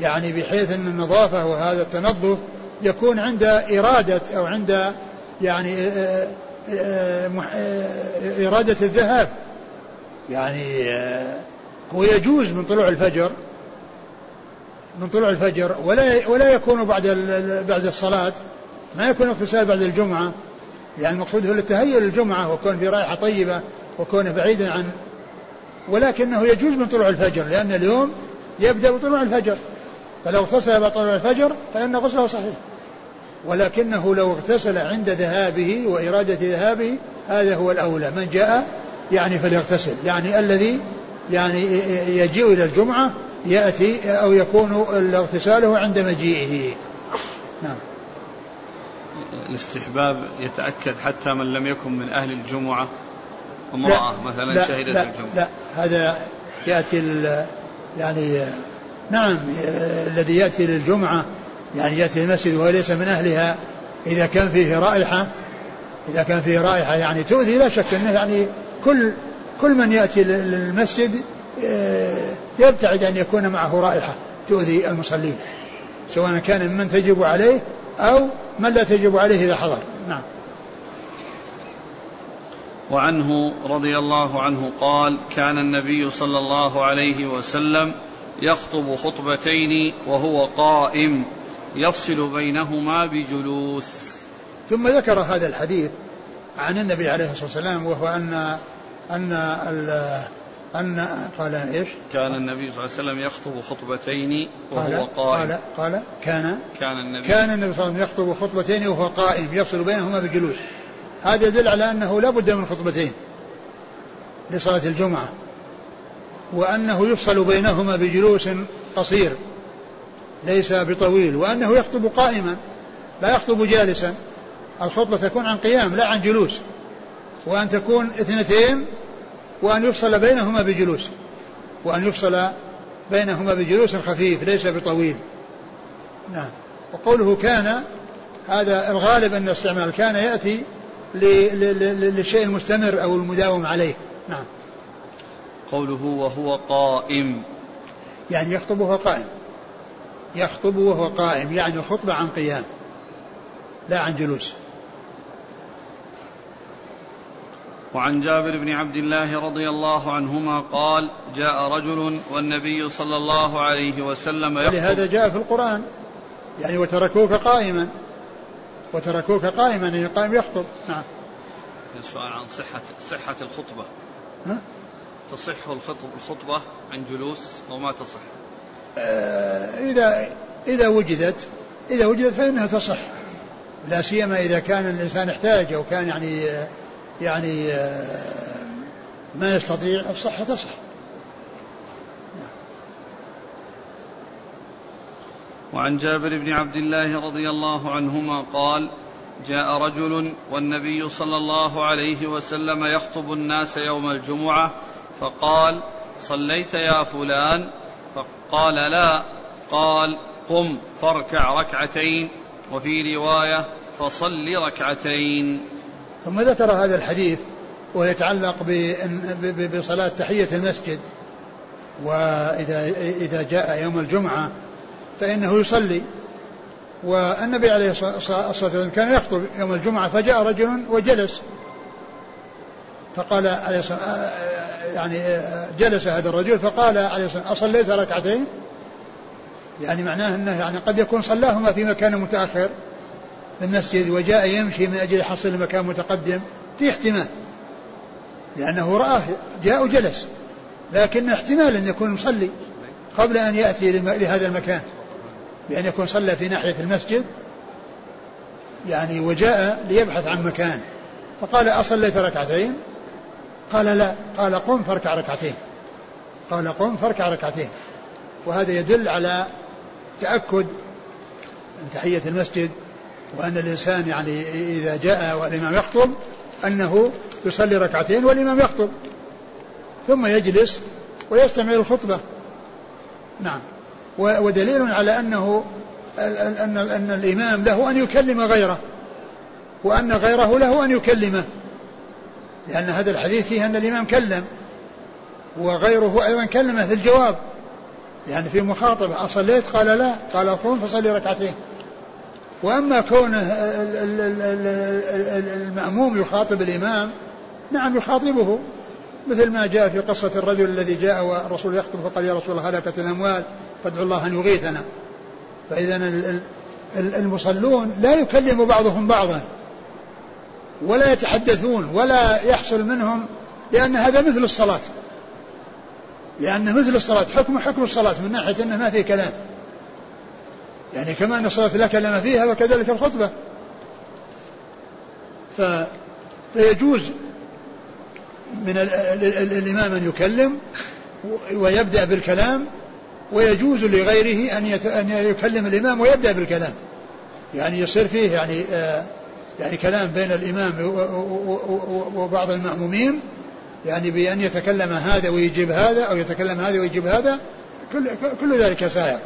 يعني بحيث أن النظافة وهذا التنظف يكون عند إرادة أو عند يعني آه، آه، آه، إرادة الذهاب. يعني هو يجوز من طلوع الفجر من طلوع الفجر ولا ولا يكون بعد بعد الصلاة ما يكون اغتسال بعد الجمعة يعني المقصود هو التهيؤ للجمعة وكون في رائحة طيبة وكونه بعيدا عن ولكنه يجوز من طلوع الفجر لأن اليوم يبدأ بطلوع الفجر. فلو اغتسل بعد طلوع الفجر فإن غسله صحيح. ولكنه لو اغتسل عند ذهابه وإرادة ذهابه هذا هو الأولى. من جاء يعني فليغتسل. يعني الذي يعني يجيء إلى الجمعة يأتي أو يكون اغتساله عند مجيئه. نعم. الاستحباب يتأكد حتى من لم يكن من أهل الجمعة امرأة لا مثلا لا شهدت لا الجمعة. لا هذا يأتي يعني نعم الذي يأتي للجمعة يعني يأتي المسجد وهو ليس من أهلها إذا كان فيه رائحة إذا كان فيه رائحة يعني تؤذي لا شك أنه يعني كل كل من يأتي للمسجد يبتعد أن يكون معه رائحة تؤذي المصلين سواء كان ممن تجب عليه أو من لا تجب عليه إذا حضر. نعم. وعنه رضي الله عنه قال كان النبي صلى الله عليه وسلم يخطب خطبتين وهو قائم يفصل بينهما بجلوس. ثم ذكر هذا الحديث عن النبي عليه الصلاة والسلام وهو أن أن أن قال إيش؟ كان النبي صلى الله عليه وسلم يخطب خطبتين وهو قال قائم. قال قال كان كان النبي كان النبي صلى الله عليه وسلم يخطب خطبتين وهو قائم يفصل بينهما بجلوس. هذا يدل على أنه لا بد من خطبتين لصلاة الجمعة وأنه يفصل بينهما بجلوس قصير ليس بطويل وأنه يخطب قائما لا يخطب جالسا. الخطبة تكون عن قيام لا عن جلوس. وأن تكون اثنتين وأن يفصل بينهما بجلوس وأن يفصل بينهما بجلوس خفيف ليس بطويل. نعم. وقوله كان هذا الغالب أن استعمال كان يأتي للشيء المستمر أو المداوم عليه. نعم. قوله وهو قائم. يعني يخطب وهو قائم. يخطب وهو قائم يعني خطبة عن قيام لا عن جلوس. وعن جابر بن عبد الله رضي الله عنهما قال جاء رجل والنبي صلى الله عليه وسلم يخطب. ولهذا جاء في القرآن. يعني وتركوك قائما. وتركوك قائما يعني قائم يخطب. نعم. السؤال عن صحة صحة الخطبة. ها؟ تصح الخطب الخطبة عن جلوس أو ما تصح؟ آه إذا إذا وجدت إذا وجدت فإنها تصح. لا سيما إذا كان الإنسان احتاج أو كان يعني يعني آه، ما يستطيع الصحة تصح. وعن جابر بن عبد الله رضي الله عنهما قال جاء رجل والنبي صلى الله عليه وسلم يخطب الناس يوم الجمعة فقال صليت يا فلان؟ فقال لا. قال قم فاركع ركعتين. وفي رواية فصل ركعتين. ثم ذكر هذا الحديث ويتعلق بصلاة تحية المسجد. وإذا إذا جاء يوم الجمعة فإنه يصلي. والنبي عليه الصلاة والسلام كان يخطب يوم الجمعة فجاء رجل وجلس. فقال عليه الصلاة يعني جلس هذا الرجل فقال عليه الصلاة أصليت ركعتين؟ يعني معناه أنه يعني قد يكون صلاهما في مكان متأخر. في المسجد وجاء يمشي من أجل يحصل مكان متقدم في احتمال لأنه رآه جاء وجلس لكن احتمال أن يكون مصلي قبل أن يأتي لهذا المكان بأن يكون صلى في ناحية المسجد يعني وجاء ليبحث عن مكان. فقال أصليت ركعتين؟ قال لا. قال قم فاركع ركعتين. قال قم فاركع ركعتين. وهذا يدل على تأكد من تحية المسجد وأن الإنسان يعني إذا جاء والإمام يخطب أنه يصلي ركعتين والإمام يخطب ثم يجلس ويستمع الخطبة. نعم. ودليل على أنه أن, أن الإمام له أن يكلم غيره وأن غيره له أن يكلمه لأن هذا الحديث فيه أن الإمام كلم وغيره أيضا كلمه في الجواب يعني في مخاطبة أصليت؟ قال لا قال قم فصلي ركعتين. وأما كونه المأموم يخاطب الإمام نعم يخاطبه مثل ما جاء في قصة الرجل الذي جاء والرسول يخطب فقال يا رسول الله هلكت الأموال فادعوا الله أن يغيثنا. فإذا المصلون لا يكلم بعضهم بعضا ولا يتحدثون ولا يحصل منهم لأن هذا مثل الصلاة. لأن مثل الصلاة حكم حكم الصلاة من ناحية أنه ما فيه كلام. يعني كما أن الصلاة لا كلام فيها وكذلك الخطبة. ف فيجوز من الإمام أن يكلم ويبدأ بالكلام ويجوز لغيره أن أن يكلم الإمام ويبدأ بالكلام. يعني يصير فيه يعني آه يعني كلام بين الإمام وبعض المأمومين يعني بأن يتكلم هذا ويجيب هذا أو يتكلم هذا ويجيب هذا كل, كل ذلك سائر.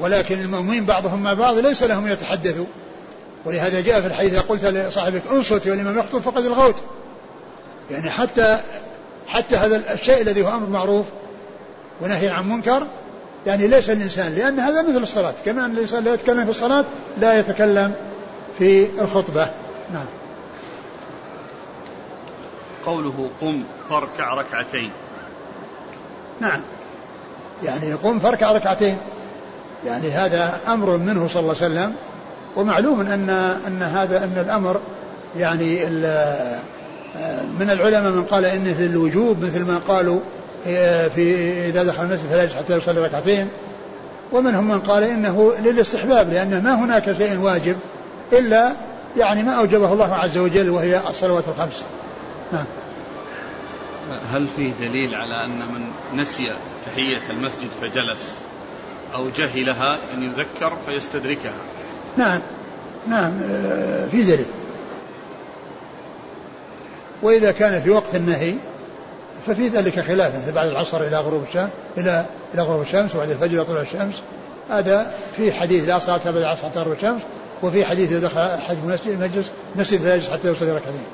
ولكن المؤمنين بعضهم مع بعض ليس لهم يتحدثوا ولهذا جاء في الحديث قلت لصاحبك انصت والإمام يخطب فقد الغوت. يعني حتى حتى هذا الشيء الذي هو أمر معروف ونهي عن منكر يعني ليس الإنسان لأن هذا مثل الصلاة. كما أن الإنسان لا يتكلم في الصلاة لا يتكلم في الخطبة. نعم. قوله قم فاركع ركعتين. نعم. يعني قم فاركع ركعتين. يعني هذا أمر منه صلى الله عليه وسلم ومعلوم أن أن هذا أن الأمر يعني من العلماء من قال انه للوجوب مثل ما قالوا في إذا دخل المسجد فلا حتى يصلي ركعتين ومنهم من قال إنه للاستحباب لأن ما هناك شيء واجب إلا يعني ما أوجبه الله عز وجل وهي الصلوات الخمس. نعم. هل فيه دليل على أن من نسي تحية المسجد فجلس أو جهلها إن يذكر فيستدركها؟ نعم نعم آه، في دليل. وإذا كان في وقت النهي ففي ذلك خلاف مثل بعد العصر إلى غروب الشمس إلى إلى غروب الشمس وبعد الفجر إلى طلوع الشمس هذا في حديث لا صلاة بعد العصر حتى غروب الشمس وفي حديث إذا دخل أحد المجلس مسجد لا يجلس حتى يصلي ركعتين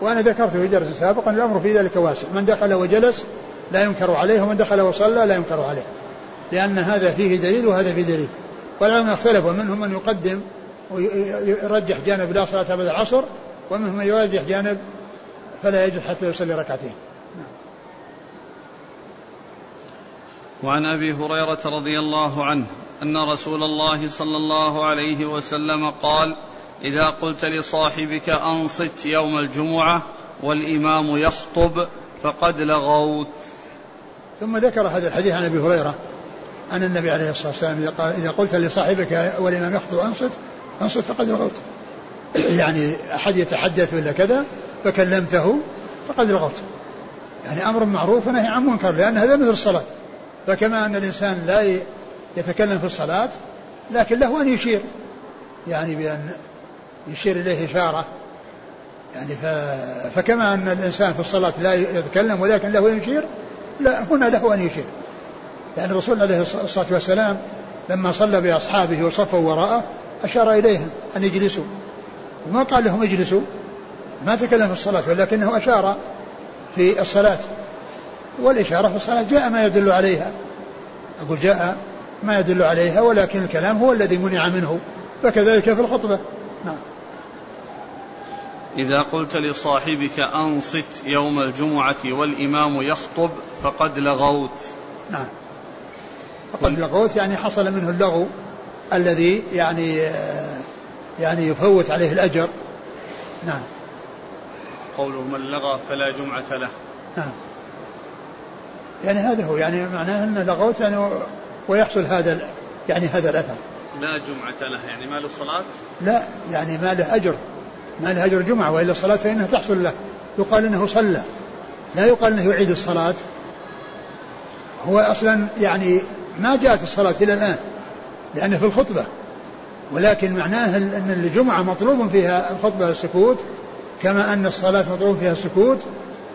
وأنا ذكرت في درس سابقا الأمر في ذلك واسع من دخل وجلس لا ينكر عليه ومن دخل وصلى لا ينكر عليه لأن هذا فيه دليل وهذا فيه دليل. والعلماء اختلفوا منهم من يقدم ويرجح جانب لا صلاة بعد العصر ومنهم من يرجح جانب فلا يجوز حتى يصلي ركعتين. وعن أبي هريرة رضي الله عنه أن رسول الله صلى الله عليه وسلم قال إذا قلت لصاحبك أنصت يوم الجمعة والإمام يخطب فقد لغوت. ثم ذكر هذا الحديث عن أبي هريرة. أن النبي عليه الصلاة والسلام إذا قلت لصاحبك والامام يخطب انصت أنصت فقد لغوت. يعني أحد يتحدث ولا كذا فكلمته فقد لغوت. يعني أمر معروف ونهي عن منكر لأن هذا مثل الصلاة. فكما أن الإنسان لا يتكلم في الصلاة لكن له أن يشير. يعني بأن يشير إليه إشارة. يعني ف... فكما أن الإنسان في الصلاة لا يتكلم ولكن له أن يشير لا هنا له أن يشير. يعني الرسول عليه الصلاة والسلام لما صلى بأصحابه وصفوا وراءه أشار إليهم أن يجلسوا. وما قال لهم اجلسوا؟ ما تكلم في الصلاة ولكنه أشار في الصلاة. والإشارة في الصلاة جاء ما يدل عليها. أقول جاء ما يدل عليها ولكن الكلام هو الذي منع منه فكذلك في الخطبة. نعم. إذا قلت لصاحبك أنصت يوم الجمعة والإمام يخطب فقد لغوت. نعم. فقد لغوت يعني حصل منه اللغو الذي يعني يعني يفوت عليه الأجر. نعم. قوله من لغى فلا جمعة له. نعم. يعني هذا هو يعني معناه أن لغوت يعني ويحصل هذا يعني هذا الأثر. لا جمعة له يعني ما له صلاة؟ لا يعني ما له أجر. ما له أجر جمعة وإلا الصلاة فإنها تحصل له. يقال إنه صلى. لا يقال إنه يعيد الصلاة. هو أصلا يعني ما جاءت الصلاة إلى الآن لأنه في الخطبة. ولكن معناه أن الجمعة مطلوب فيها الخطبة السكوت كما أن الصلاة مطلوب فيها السكوت.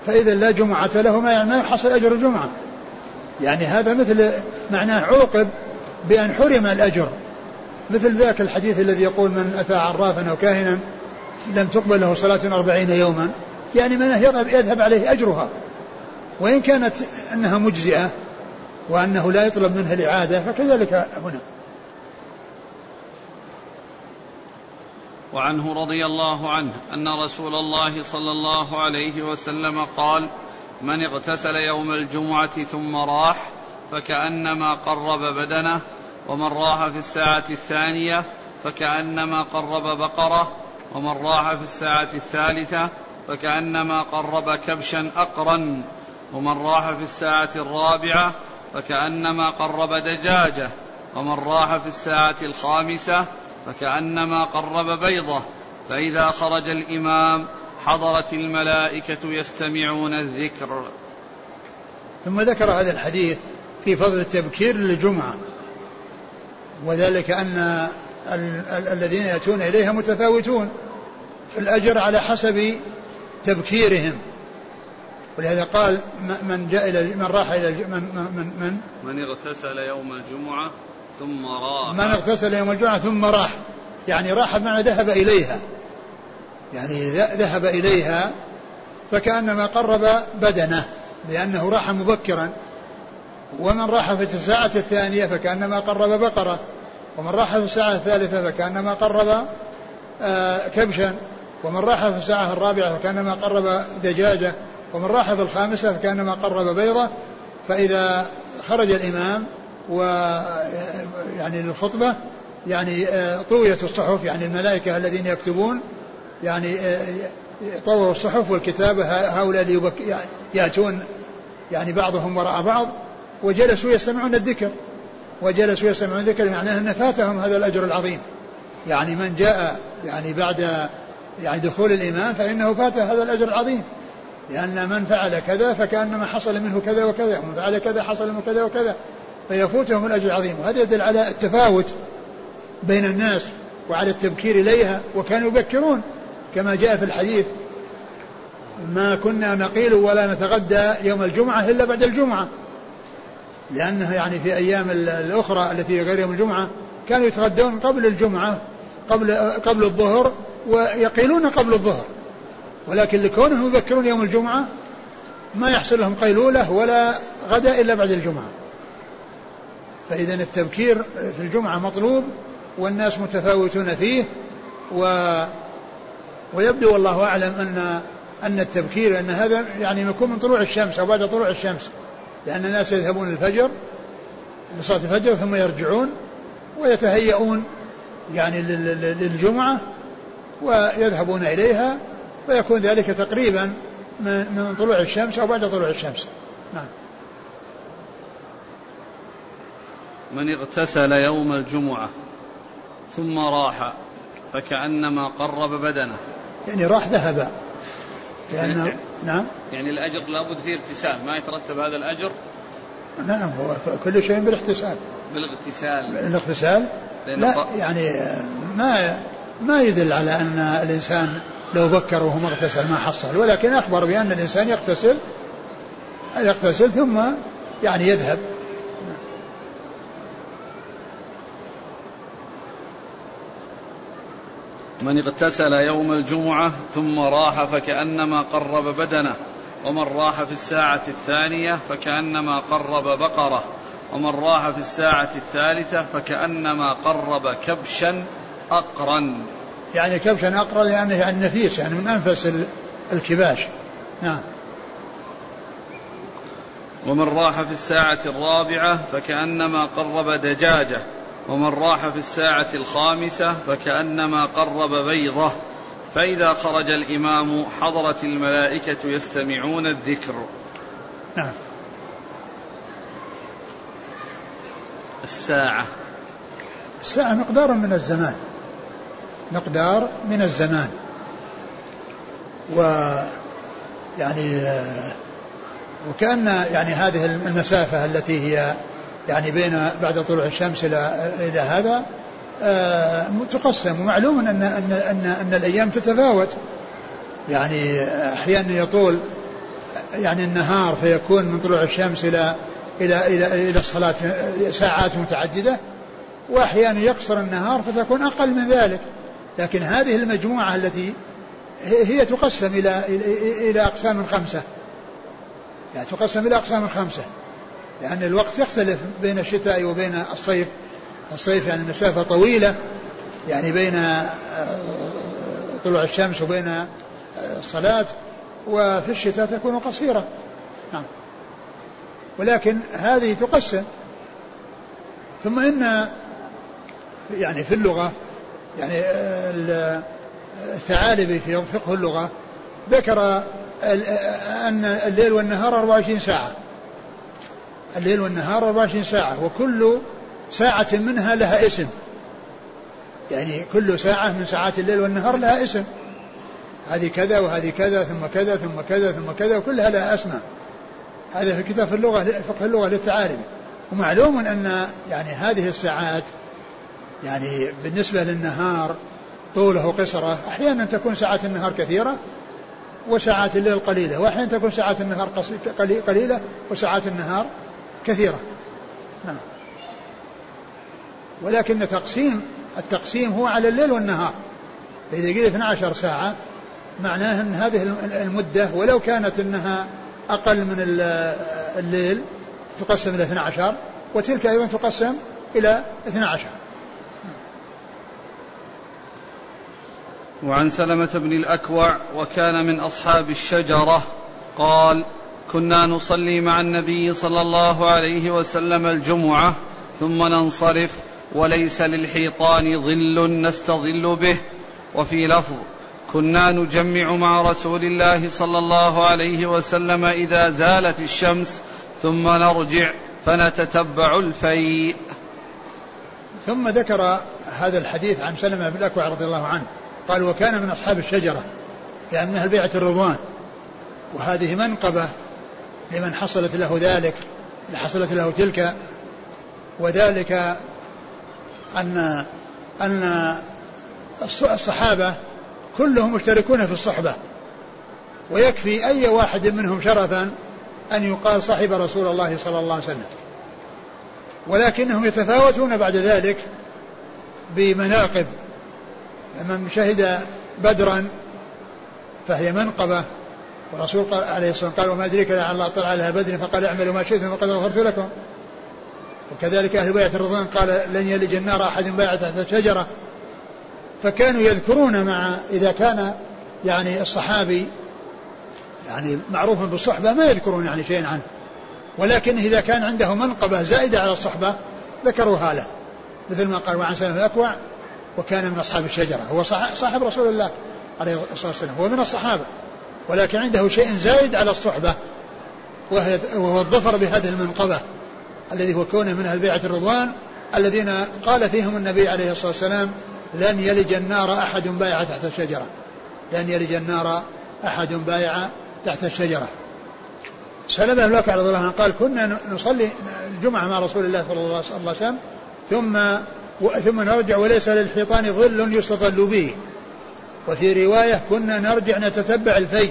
فإذا لا جمعة له ما يحصل أجر الجمعة. يعني هذا مثل معناه عوقب بأن حرم الأجر. مثل ذاك الحديث الذي يقول من أتى عرافا أو كاهنا لم تقبل له صلاة أربعين يوما. يعني من يذهب عليه أجرها. وإن كانت أنها مجزئة وأنه لا يطلب منها الإعادة فكذلك هنا. وعنه رضي الله عنه أن رسول الله صلى الله عليه وسلم قال من اغتسل يوم الجمعة ثم راح فكأنما قرب بدنه ومن راح في الساعة الثانية فكأنما قرب بقرة ومن راح في الساعة الثالثة فكأنما قرب كبشا اقرا ومن راح في الساعة الرابعة فكأنما قرب دجاجة ومن راح في الساعة الخامسة فكأنما قرب بيضة. فإذا خرج الإمام حضرت الملائكة يستمعون الذكر. ثم ذكر هذا الحديث في فضل التبكير للجمعة وذلك أن الذين يأتون إليها متفاوتون في الأجر على حسب تبكيرهم. ولهذا قال من جاء إلى من راح إلى من من من, من اغتسل يوم الجمعة ثم راح. من اغتسل يوم الجمعة ثم راح. يعني راح بمعنى ذهب إليها. يعني ذهب إليها فكأنما قرب بدنه لأنه راح مبكرا. ومن راح في الساعة الثانية فكأنما قرب بقرة. ومن راح في الساعة الثالثة فكأنما قرب آه، كبشا. ومن راح في الساعة الرابعة فكأنما قرب دجاجة. ومن راح الخامسة فكأنما قرب بيضة فإذا خرج الإمام و يعني للخطبة يعني آه، طويت الصحف يعني الملائكة الذين يكتبون يعني آه، طووا الصحف والكتابة هؤلاء يأتون يعني بعضهم وراء بعض وجلسوا يستمعون الذكر وجلسوا يستمعون الذكر معناه أن فاتهم هذا الأجر العظيم. يعني من جاء يعني بعد يعني دخول الإمام فإنه فاته هذا الأجر العظيم. لأن من فعل كذا فكأنما حصل منه كذا وكذا ومن فعل كذا حصل منه كذا وكذا. فيفوتهم الأجر العظيم وهذا يدل على التفاوت بين الناس وعلى التبكير إليها وكانوا يبكرون. كما جاء في الحديث ما كنا نقيل ولا نتغدى يوم الجمعة إلا بعد الجمعة. لأنها يعني في أيام الأخرى التي غير يوم الجمعة كانوا يتغدون قبل الجمعة قبل قبل الظهر ويقيلون قبل الظهر. ولكن لكونهم يبكرون يوم الجمعة ما يحصل لهم قيلولة ولا غدا إلا بعد الجمعة. فإذا التبكير في الجمعة مطلوب والناس متفاوتون فيه و ويبدو والله أعلم أن أن التبكير أن هذا يعني يكون من طلوع الشمس أو بعد طلوع الشمس. لأن الناس يذهبون الفجر لصلاة الفجر ثم يرجعون ويتهيئون يعني للجمعة ويذهبون إليها ويكون ذلك تقريبا من طلوع الشمس أو بعد طلوع الشمس. نعم. من اغتسل يوم الجمعة ثم راح فكأنما قرب بدنه. يعني راح ذهب. لأن يعني نعم. يعني الأجر لابد فيه اغتسال ما يترتب هذا الأجر. نعم هو كل شيء بالاغتسال. بالاغتسال. الاغتسال لا يعني ما ما يدل على أن الإنسان لو بكر وهو ما اغتسل ما حصل ولكن أخبر بأن الإنسان يغتسل يغتسل ثم يعني يذهب. من اغتسل يوم الجمعة ثم راح فكأنما قرب بدنه ومن راح في الساعة الثانية فكأنما قرب بقرة ومن راح في الساعة الثالثة فكأنما قرب كبشا أقرا يعني كبشا أقرا لأنه يعني نفيس يعني من أنفس الكباش. نعم. ومن راح في الساعة الرابعة فكأنما قرب دجاجة. ومن راح في الساعة الخامسة فكأنما قرب بيضة. فإذا خرج الإمام حضرت الملائكة يستمعون الذكر. نعم. الساعة. الساعة مقدار من الزمان. مقدار من الزمان. و يعني وكأن يعني هذه المسافة التي هي يعني بين بعد طلوع الشمس إلى إلى هذا آه، تقسم. ومعلوم أن أن أن أن الأيام تتفاوت. يعني أحيانا يطول يعني النهار فيكون من طلوع الشمس إلى إلى إلى إلى الصلاة ساعات متعددة وأحيانا يقصر النهار فتكون أقل من ذلك. لكن هذه المجموعة التي هي تقسم إلى إلى أقسام خمسة. يعني تقسم إلى أقسام خمسة. لأن الوقت يختلف بين الشتاء وبين الصيف. الصيف يعني مسافة طويلة. يعني بين آه، طلوع الشمس وبين آه، الصلاة. وفي الشتاء تكون قصيرة. نعم. ولكن هذه تقسم. ثم إن يعني في اللغة يعني الثعالبي في فقه اللغة ذكر أن الليل والنهار 24 ساعة. الليل والنهار 24 ساعة وكل ساعة منها لها اسم. يعني كل ساعة من ساعات الليل والنهار لها اسم. هذه كذا وهذه كذا ثم كذا ثم كذا ثم كذا وكلها لها أسماء. هذا في كتاب اللغة فقه اللغة للتعارف ومعلوم أن يعني هذه الساعات يعني بالنسبة للنهار طوله قصرة أحيانا تكون ساعات النهار كثيرة وساعات الليل قليلة وأحيانا تكون ساعات النهار قليلة وساعات النهار كثيرة. نعم. ولكن تقسيم التقسيم هو على الليل والنهار. فإذا قيل 12 ساعة معناه أن هذه المدة ولو كانت أنها أقل من الليل تقسم إلى 12 وتلك أيضا تقسم إلى 12 وعن سلمة بن الأكوع وكان من أصحاب الشجرة قال كنا نصلي مع النبي صلى الله عليه وسلم الجمعة ثم ننصرف وليس للحيطان ظل نستظل به. وفي لفظ كنا نجمع مع رسول الله صلى الله عليه وسلم إذا زالت الشمس ثم نرجع فنتتبع الفيء. ثم ذكر هذا الحديث عن سلمة بن الأكوع رضي الله عنه. قال وكان من أصحاب الشجرة لأنها بيعة الرضوان. وهذه منقبة لمن حصلت له ذلك حصلت له تلك. وذلك أن أن الصحابة كلهم مشتركون في الصحبة. ويكفي أي واحد منهم شرفا أن يقال صاحب رسول الله صلى الله عليه وسلم. ولكنهم يتفاوتون بعد ذلك بمناقب. من شهد بدرا فهي منقبة. والرسول عليه الصلاة والسلام قال وما أدريك لعل الله طلع على بدر فقال اعملوا ما شئتم فقد غفرت لكم. وكذلك أهل بيعة الرضوان قال لن يلج النار أحد بايع تحت الشجرة. فكانوا يذكرون مع إذا كان يعني الصحابي يعني معروف بالصحبة ما يذكرون يعني شيئا عنه. ولكن إذا كان عنده منقبة زائدة على الصحبة ذكروها له. مثل ما قال وعن سلم الأكوع وكان من أصحاب الشجرة. هو صاحب رسول الله عليه الصلاة والسلام. هو من الصحابة. ولكن عنده شيء زايد على الصحبة وهو الظفر بهذه المنقبة الذي هو كونه من أهل بيعة الرضوان الذين قال فيهم النبي عليه الصلاة والسلام لن يلج النار أحد بايع تحت الشجرة. لن يلج النار أحد بايع تحت الشجرة. سلمة بن رضي الله عنه قال كنا نصلي الجمعة مع رسول الله صلى الله عليه وسلم ثم ثم نرجع وليس للحيطان ظل يستظل به. وفي رواية كنا نرجع نتتبع الفي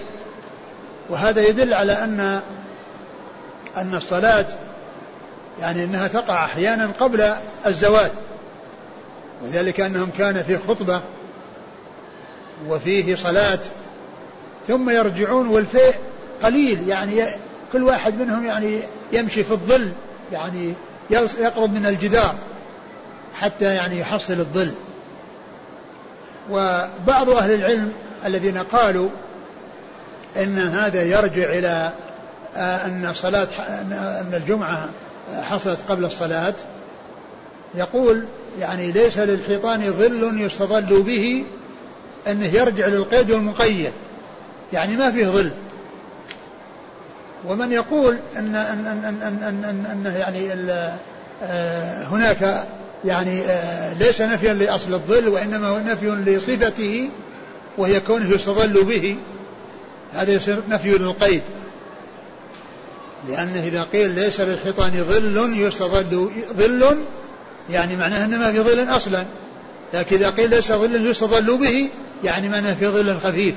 وهذا يدل على أن أن الصلاة يعني أنها تقع أحيانا قبل الزوال. وذلك أنهم كان في خطبة وفيه صلاة. ثم يرجعون والفيء قليل. يعني كل واحد منهم يعني يمشي في الظل. يعني يقرب من الجدار. حتى يعني يحصل الظل وبعض أهل العلم الذين قالوا ان هذا يرجع إلى آه، ان صلاه ان الجمعه حصلت قبل الصلاه يقول يعني ليس للحيطان ظل يستظل به انه يرجع للقيد والمقيد يعني ما فيه ظل ومن يقول ان ان ان ان ان, أن, أن يعني آه، هناك يعني آه، ليس نفيا لأصل الظل وإنما هو نفي لصفته وهي كونه يستظل به. هذا يصير نفي للقيد. لأنه إذا قيل ليس للحيطان ظل يستظل ظل يعني معناه أنه ما في ظل أصلا. لكن إذا قيل ليس ظل يستظل به يعني معناه في ظل خفيف.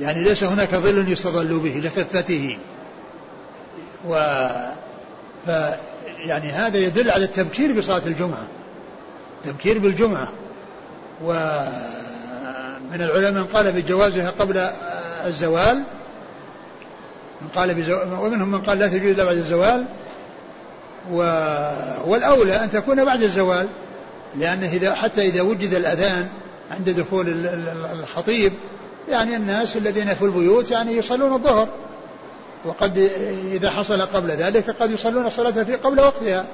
يعني ليس هناك ظل يستظل به لخفته. و ف يعني هذا يدل على التبكير بصلاة الجمعة. تبكير بالجمعة. ومن العلماء من قال بجوازها قبل الزوال من قال بزو... ومنهم من قال لا تجوز إلا بعد الزوال. و... والأولى أن تكون بعد الزوال لأنه إذا حتى إذا وجد الأذان عند دخول الخطيب يعني الناس الذين في البيوت يعني يصلون الظهر. وقد إذا حصل قبل ذلك قد يصلون الصلاة في قبل وقتها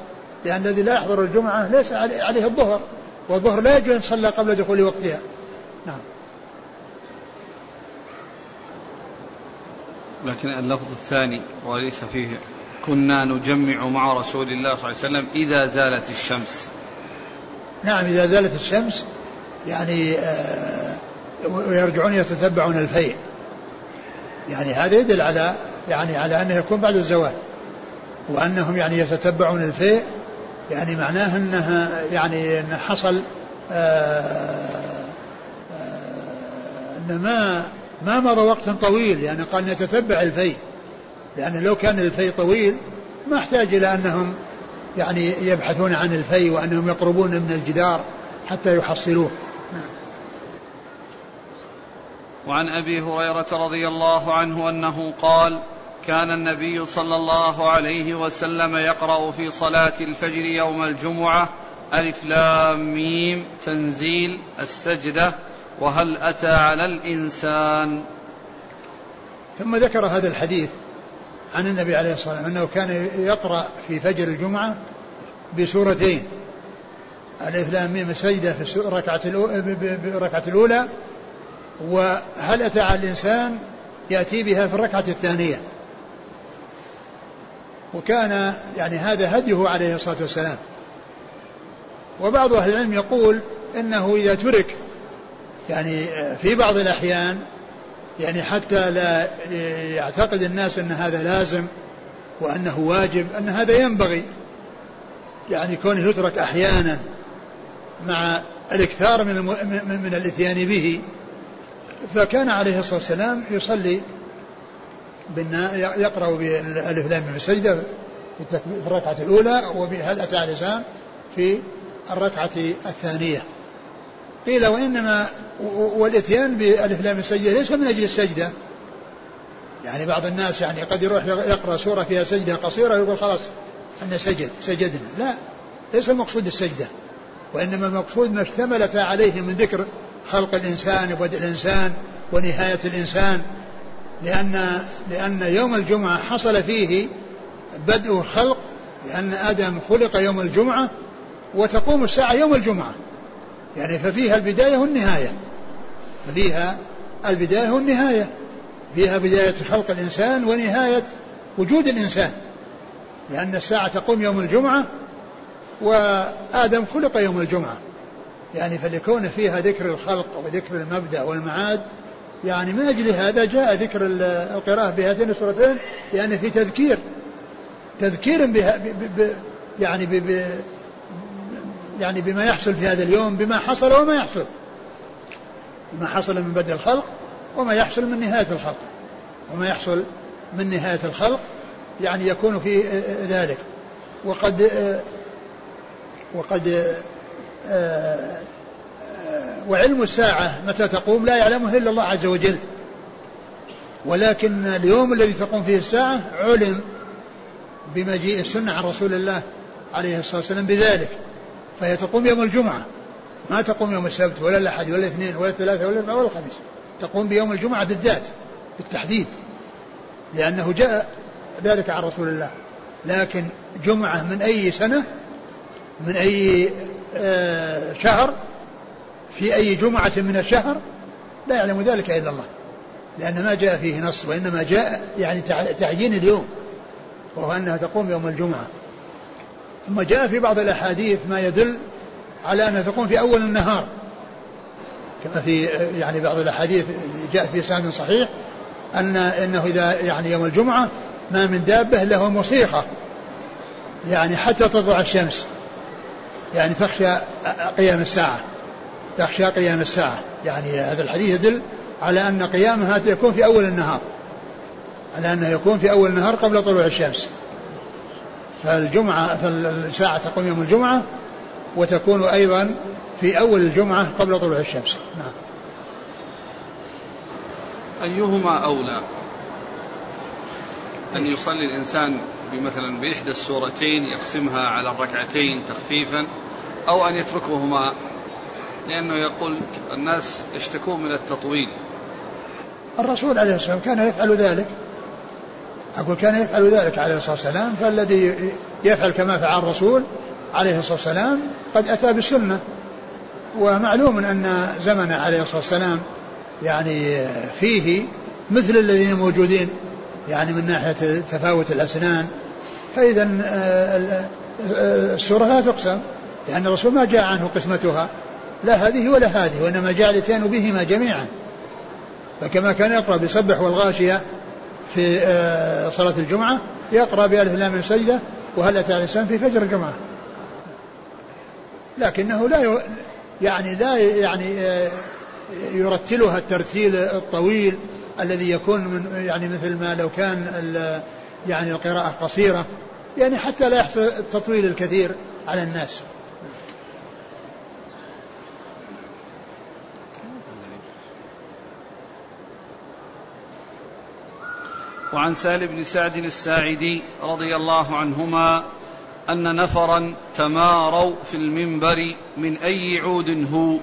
لأن الذي لا يحضر الجمعة ليس عليه الظهر والظهر لا يجوز أن يصلى قبل دخول وقتها. نعم. لكن اللفظ الثاني وليس فيه كنا نجمع مع رسول الله صلى الله عليه وسلم إذا زالت الشمس. نعم إذا زالت الشمس يعني آه ويرجعون يتتبعون الفيء يعني هذا يدل على يعني على أنه يكون بعد الزوال وأنهم يعني يتتبعون الفيء يعني معناه أنها يعني أن حصل آه آه أن ما ما مضى وقت طويل يعني قال نتتبع الفيء لأن لو كان الفيء طويل ما احتاج إلى أنهم يعني يبحثون عن الفيء وأنهم يقربون من الجدار حتى يحصلوه. وعن أبي هريرة رضي الله عنه أنه قال كان النبي صلى الله عليه وسلم يقرأ في صلاة الفجر يوم الجمعة ألف لام ميم تنزيل السجدة وهل أتى على الإنسان. ثم ذكر هذا الحديث عن النبي عليه الصلاة والسلام أنه كان يقرأ في فجر الجمعة بسورتين الإف لام ميم السجدة في الركعة الأولى وهل أتى على الإنسان يأتي بها في الركعة الثانية؟ وكان يعني هذا هديه عليه الصلاة والسلام. وبعض أهل العلم يقول إنه إذا ترك يعني في بعض الأحيان يعني حتى لا يعتقد الناس أن هذا لازم وأنه واجب أن هذا ينبغي. يعني كونه يترك أحيانا مع الإكثار من من الإتيان به. فكان عليه الصلاة والسلام يصلي يقرأ بالألف لام من السجده في الركعة الأولى وبهل أتى الانسان في الركعة الثانية. قيل وإنما والإتيان بألف لام السجده ليس من أجل السجدة. يعني بعض الناس يعني قد يروح يقرأ سورة فيها سجدة قصيرة ويقول خلاص ان سجد سجدنا. لا ليس المقصود السجدة. وإنما المقصود ما اشتملت عليه من ذكر خلق الإنسان وبدء الإنسان ونهاية الإنسان لأن لأن يوم الجمعة حصل فيه بدء الخلق لأن آدم خلق يوم الجمعة وتقوم الساعة يوم الجمعة. يعني ففيها البداية والنهاية. ففيها البداية والنهاية. فيها بداية خلق الإنسان ونهاية وجود الإنسان. لأن الساعة تقوم يوم الجمعة وآدم خلق يوم الجمعة. يعني فليكون فيها ذكر الخلق وذكر المبدأ والمعاد. يعني من أجل هذا جاء ذكر القراءة بهاتين السورتين لأن في تذكير. تذكير بها ب يعني ب يعني بما يحصل في هذا اليوم بما حصل وما يحصل. ما حصل من بدء الخلق وما يحصل من نهاية الخلق. وما يحصل من نهاية الخلق يعني يكون في ذلك. وقد وقد آه، آه، وعلم الساعة متى تقوم لا يعلمه إلا الله عز وجل. ولكن اليوم الذي تقوم فيه الساعة علم بمجيء السنة عن رسول الله عليه الصلاة والسلام بذلك. فهي تقوم يوم الجمعة ما تقوم يوم السبت ولا الأحد ولا الاثنين ولا الثلاثة ولا الأربعاء ولا الخميس. تقوم بيوم الجمعة بالذات بالتحديد لأنه جاء ذلك عن رسول الله. لكن جمعة من أي سنة من أي آه، شهر في أي جمعة من الشهر لا يعلم ذلك إلا الله. لأن ما جاء فيه نص وإنما جاء يعني تعيين اليوم وهو أنها تقوم يوم الجمعة. ثم جاء في بعض الأحاديث ما يدل على أنها تقوم في أول النهار. كما في يعني بعض الأحاديث جاءت في سند صحيح أن أنه إذا يعني يوم الجمعة ما من دابة له مصيخة يعني حتى تطلع الشمس. يعني تخشى قيام الساعة. تخشى قيام الساعة. يعني هذا الحديث يدل على أن قيامها يكون في أول النهار. على أنه يكون في أول النهار قبل طلوع الشمس. فالجمعة فالساعة تقوم يوم الجمعة وتكون أيضا في أول الجمعة قبل طلوع الشمس. نعم. أيهما أولى؟ أن يصلي الإنسان بمثلا بإحدى السورتين يقسمها على الركعتين تخفيفا أو أن يتركهما لأنه يقول الناس يشتكون من التطويل. الرسول عليه الصلاة والسلام كان يفعل ذلك. أقول كان يفعل ذلك عليه الصلاة والسلام فالذي يفعل كما فعل الرسول عليه الصلاة والسلام قد أتى بالسنة. ومعلوم أن زمن عليه الصلاة والسلام يعني فيه مثل الذين موجودين. يعني من ناحية تفاوت الأسنان فإذا آه، آه، السورة لا تقسم لأن الرسول ما جاء عنه قسمتها لا هذه ولا هذه وإنما جاء الاتيان بهما جميعا. فكما كان يقرأ بسبح والغاشية في آه، صلاة الجمعة يقرأ بألف لام سجدة وهل أتى الإنسان في فجر الجمعة؟ لكنه لا يعني لا يعني يرتلها الترتيل الطويل الذي يكون من يعني مثل ما لو كان يعني القراءة قصيرة يعني حتى لا يحصل التطويل الكثير على الناس. وعن سهل بن سعد الساعدي رضي الله عنهما أن نفرا تماروا في المنبر من أي عود هو؟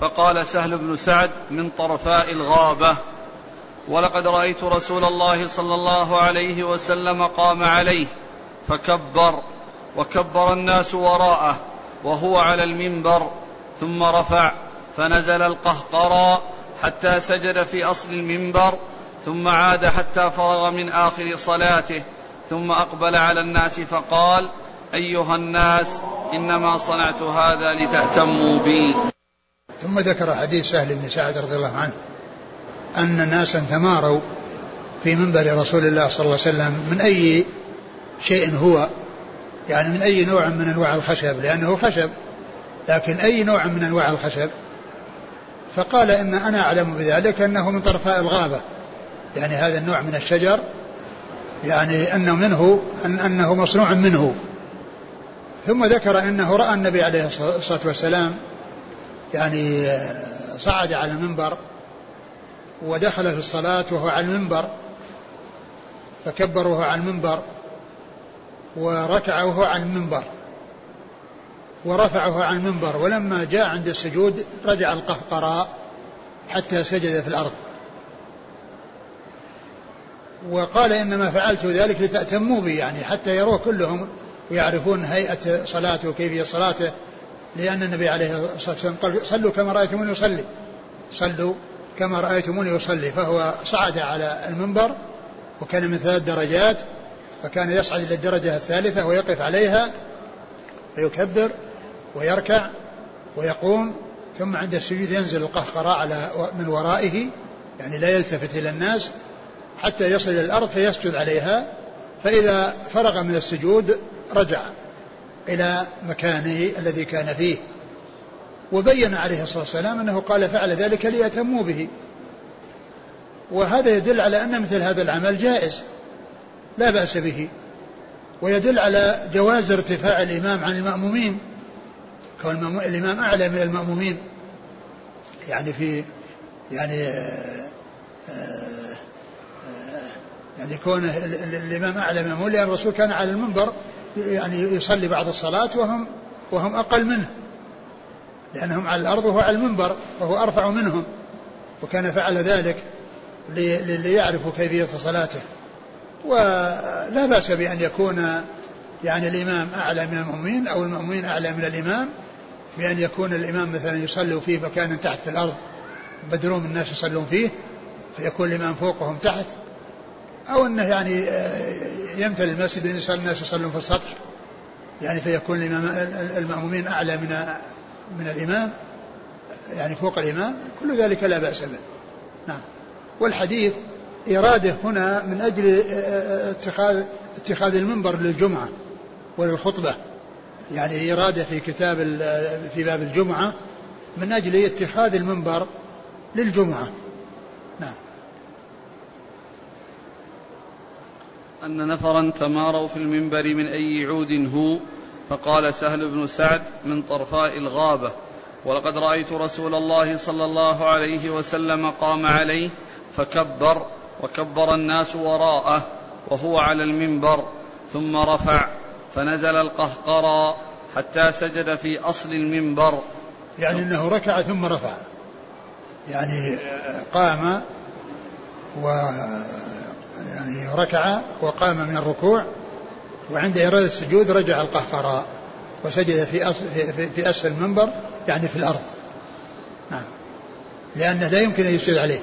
فقال سهل بن سعد من طرفاء الغابة. ولقد رأيت رسول الله صلى الله عليه وسلم قام عليه فكبر وكبر الناس وراءه وهو على المنبر ثم رفع فنزل القهقرى حتى سجد في أصل المنبر ثم عاد حتى فرغ من آخر صلاته ثم أقبل على الناس فقال أيها الناس إنما صنعت هذا لتأتموا بي. ثم ذكر حديث سهل بن سعد رضي الله عنه أن ناسا تماروا في منبر رسول الله صلى الله عليه وسلم من أي شيء هو يعني من أي نوع من أنواع الخشب لأنه خشب لكن أي نوع من أنواع الخشب؟ فقال إن أنا أعلم بذلك أنه من طرفاء الغابة يعني هذا النوع من الشجر يعني أنه منه أن أنه مصنوع منه. ثم ذكر أنه رأى النبي عليه الصلاة والسلام يعني صعد على المنبر ودخل في الصلاة وهو على المنبر فكبر وهو على المنبر وركع وهو على المنبر ورفعه عن المنبر ولما جاء عند السجود رجع القهقراء حتى سجد في الأرض. وقال إنما فعلت ذلك لتأتموا بي يعني حتى يروه كلهم ويعرفون هيئة صلاته وكيفية صلاته لأن النبي عليه الصلاة والسلام قال صلوا كما رأيتموني يصلي صلوا. كما رأيتموني يصلي فهو صعد على المنبر وكان من ثلاث درجات فكان يصعد إلى الدرجة الثالثة ويقف عليها فيكبر ويركع ويقوم ثم عند السجود ينزل القهقراء على من ورائه يعني لا يلتفت إلى الناس حتى يصل إلى الأرض فيسجد عليها فإذا فرغ من السجود رجع إلى مكانه الذي كان فيه. وبين عليه الصلاة والسلام أنه قال فعل ذلك ليتموا به. وهذا يدل على أن مثل هذا العمل جائز لا بأس به. ويدل على جواز ارتفاع الإمام عن المأمومين كون الإمام أعلى من المأمومين. يعني في يعني آه، آه، يعني كون الإمام أعلى من المأمومين لأن الرسول كان على المنبر يعني يصلي بعض الصلاة وهم وهم أقل منه. لأنهم على الأرض وهو على المنبر وهو أرفع منهم. وكان فعل ذلك ليعرفوا كيفية صلاته. ولا بأس بأن يكون يعني الإمام أعلى من المؤمنين أو المؤمنين أعلى من الإمام بأن يكون الإمام مثلا يصلوا في مكان تحت في الأرض بدروم الناس يصلون فيه فيكون الإمام فوقهم تحت. أو أنه يعني آه، يمتلئ المسجد أن الناس يصلون في السطح. يعني فيكون الإمام المأمومين أعلى من من الإمام يعني فوق الإمام كل ذلك لا بأس به. نعم. والحديث إرادة هنا من أجل آه، آه، اتخاذ اتخاذ المنبر للجمعة وللخطبة. يعني إرادة في كتاب في باب الجمعة من أجل اتخاذ المنبر للجمعة. نعم. أن نفرا تماروا في المنبر من أي عود هو فقال سهل بن سعد من طرفاء الغابة ولقد رأيت رسول الله صلى الله عليه وسلم قام عليه فكبر وكبر الناس وراءه وهو على المنبر ثم رفع فنزل القهقرى حتى سجد في أصل المنبر. يعني أنه ركع ثم رفع. يعني قام و يعني ركع وقام من الركوع وعند إرادة السجود رجع القهقراء وسجد في في, في أسفل المنبر يعني في الأرض. نعم. لأنه لا يمكن أن يسجد عليه.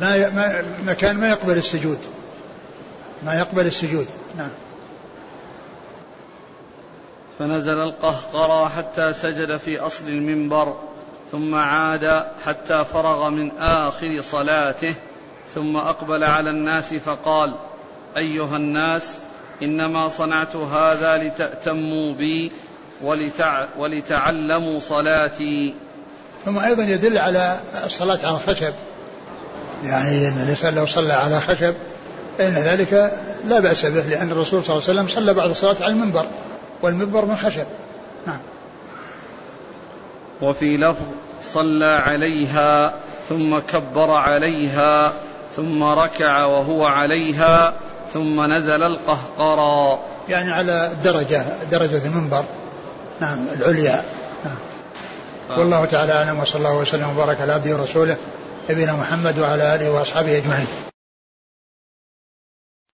ما ما مكان ما يقبل السجود. ما يقبل السجود. نعم. فنزل القهقرى حتى سجد في أصل المنبر ثم عاد حتى فرغ من آخر صلاته ثم أقبل على الناس فقال أيها الناس إنما صنعت هذا لتأتموا بي ولتع ولتعلموا صلاتي. ثم أيضا يدل على الصلاة على الخشب يعني أن الإنسان لو صلى على خشب فإن ذلك لا بأس به لأن الرسول صلى الله عليه وسلم صلى بعد الصلاة على المنبر والمنبر من خشب. نعم. وفي لفظ صلى عليها ثم كبر عليها ثم ركع وهو عليها ثم نزل القهقرى يعني على الدرجة درجة المنبر. نعم العليا. نعم. آه. والله تعالى أعلم وصلى الله وسلم وبارك على عبده ورسوله نبينا محمد وعلى آله وأصحابه أجمعين.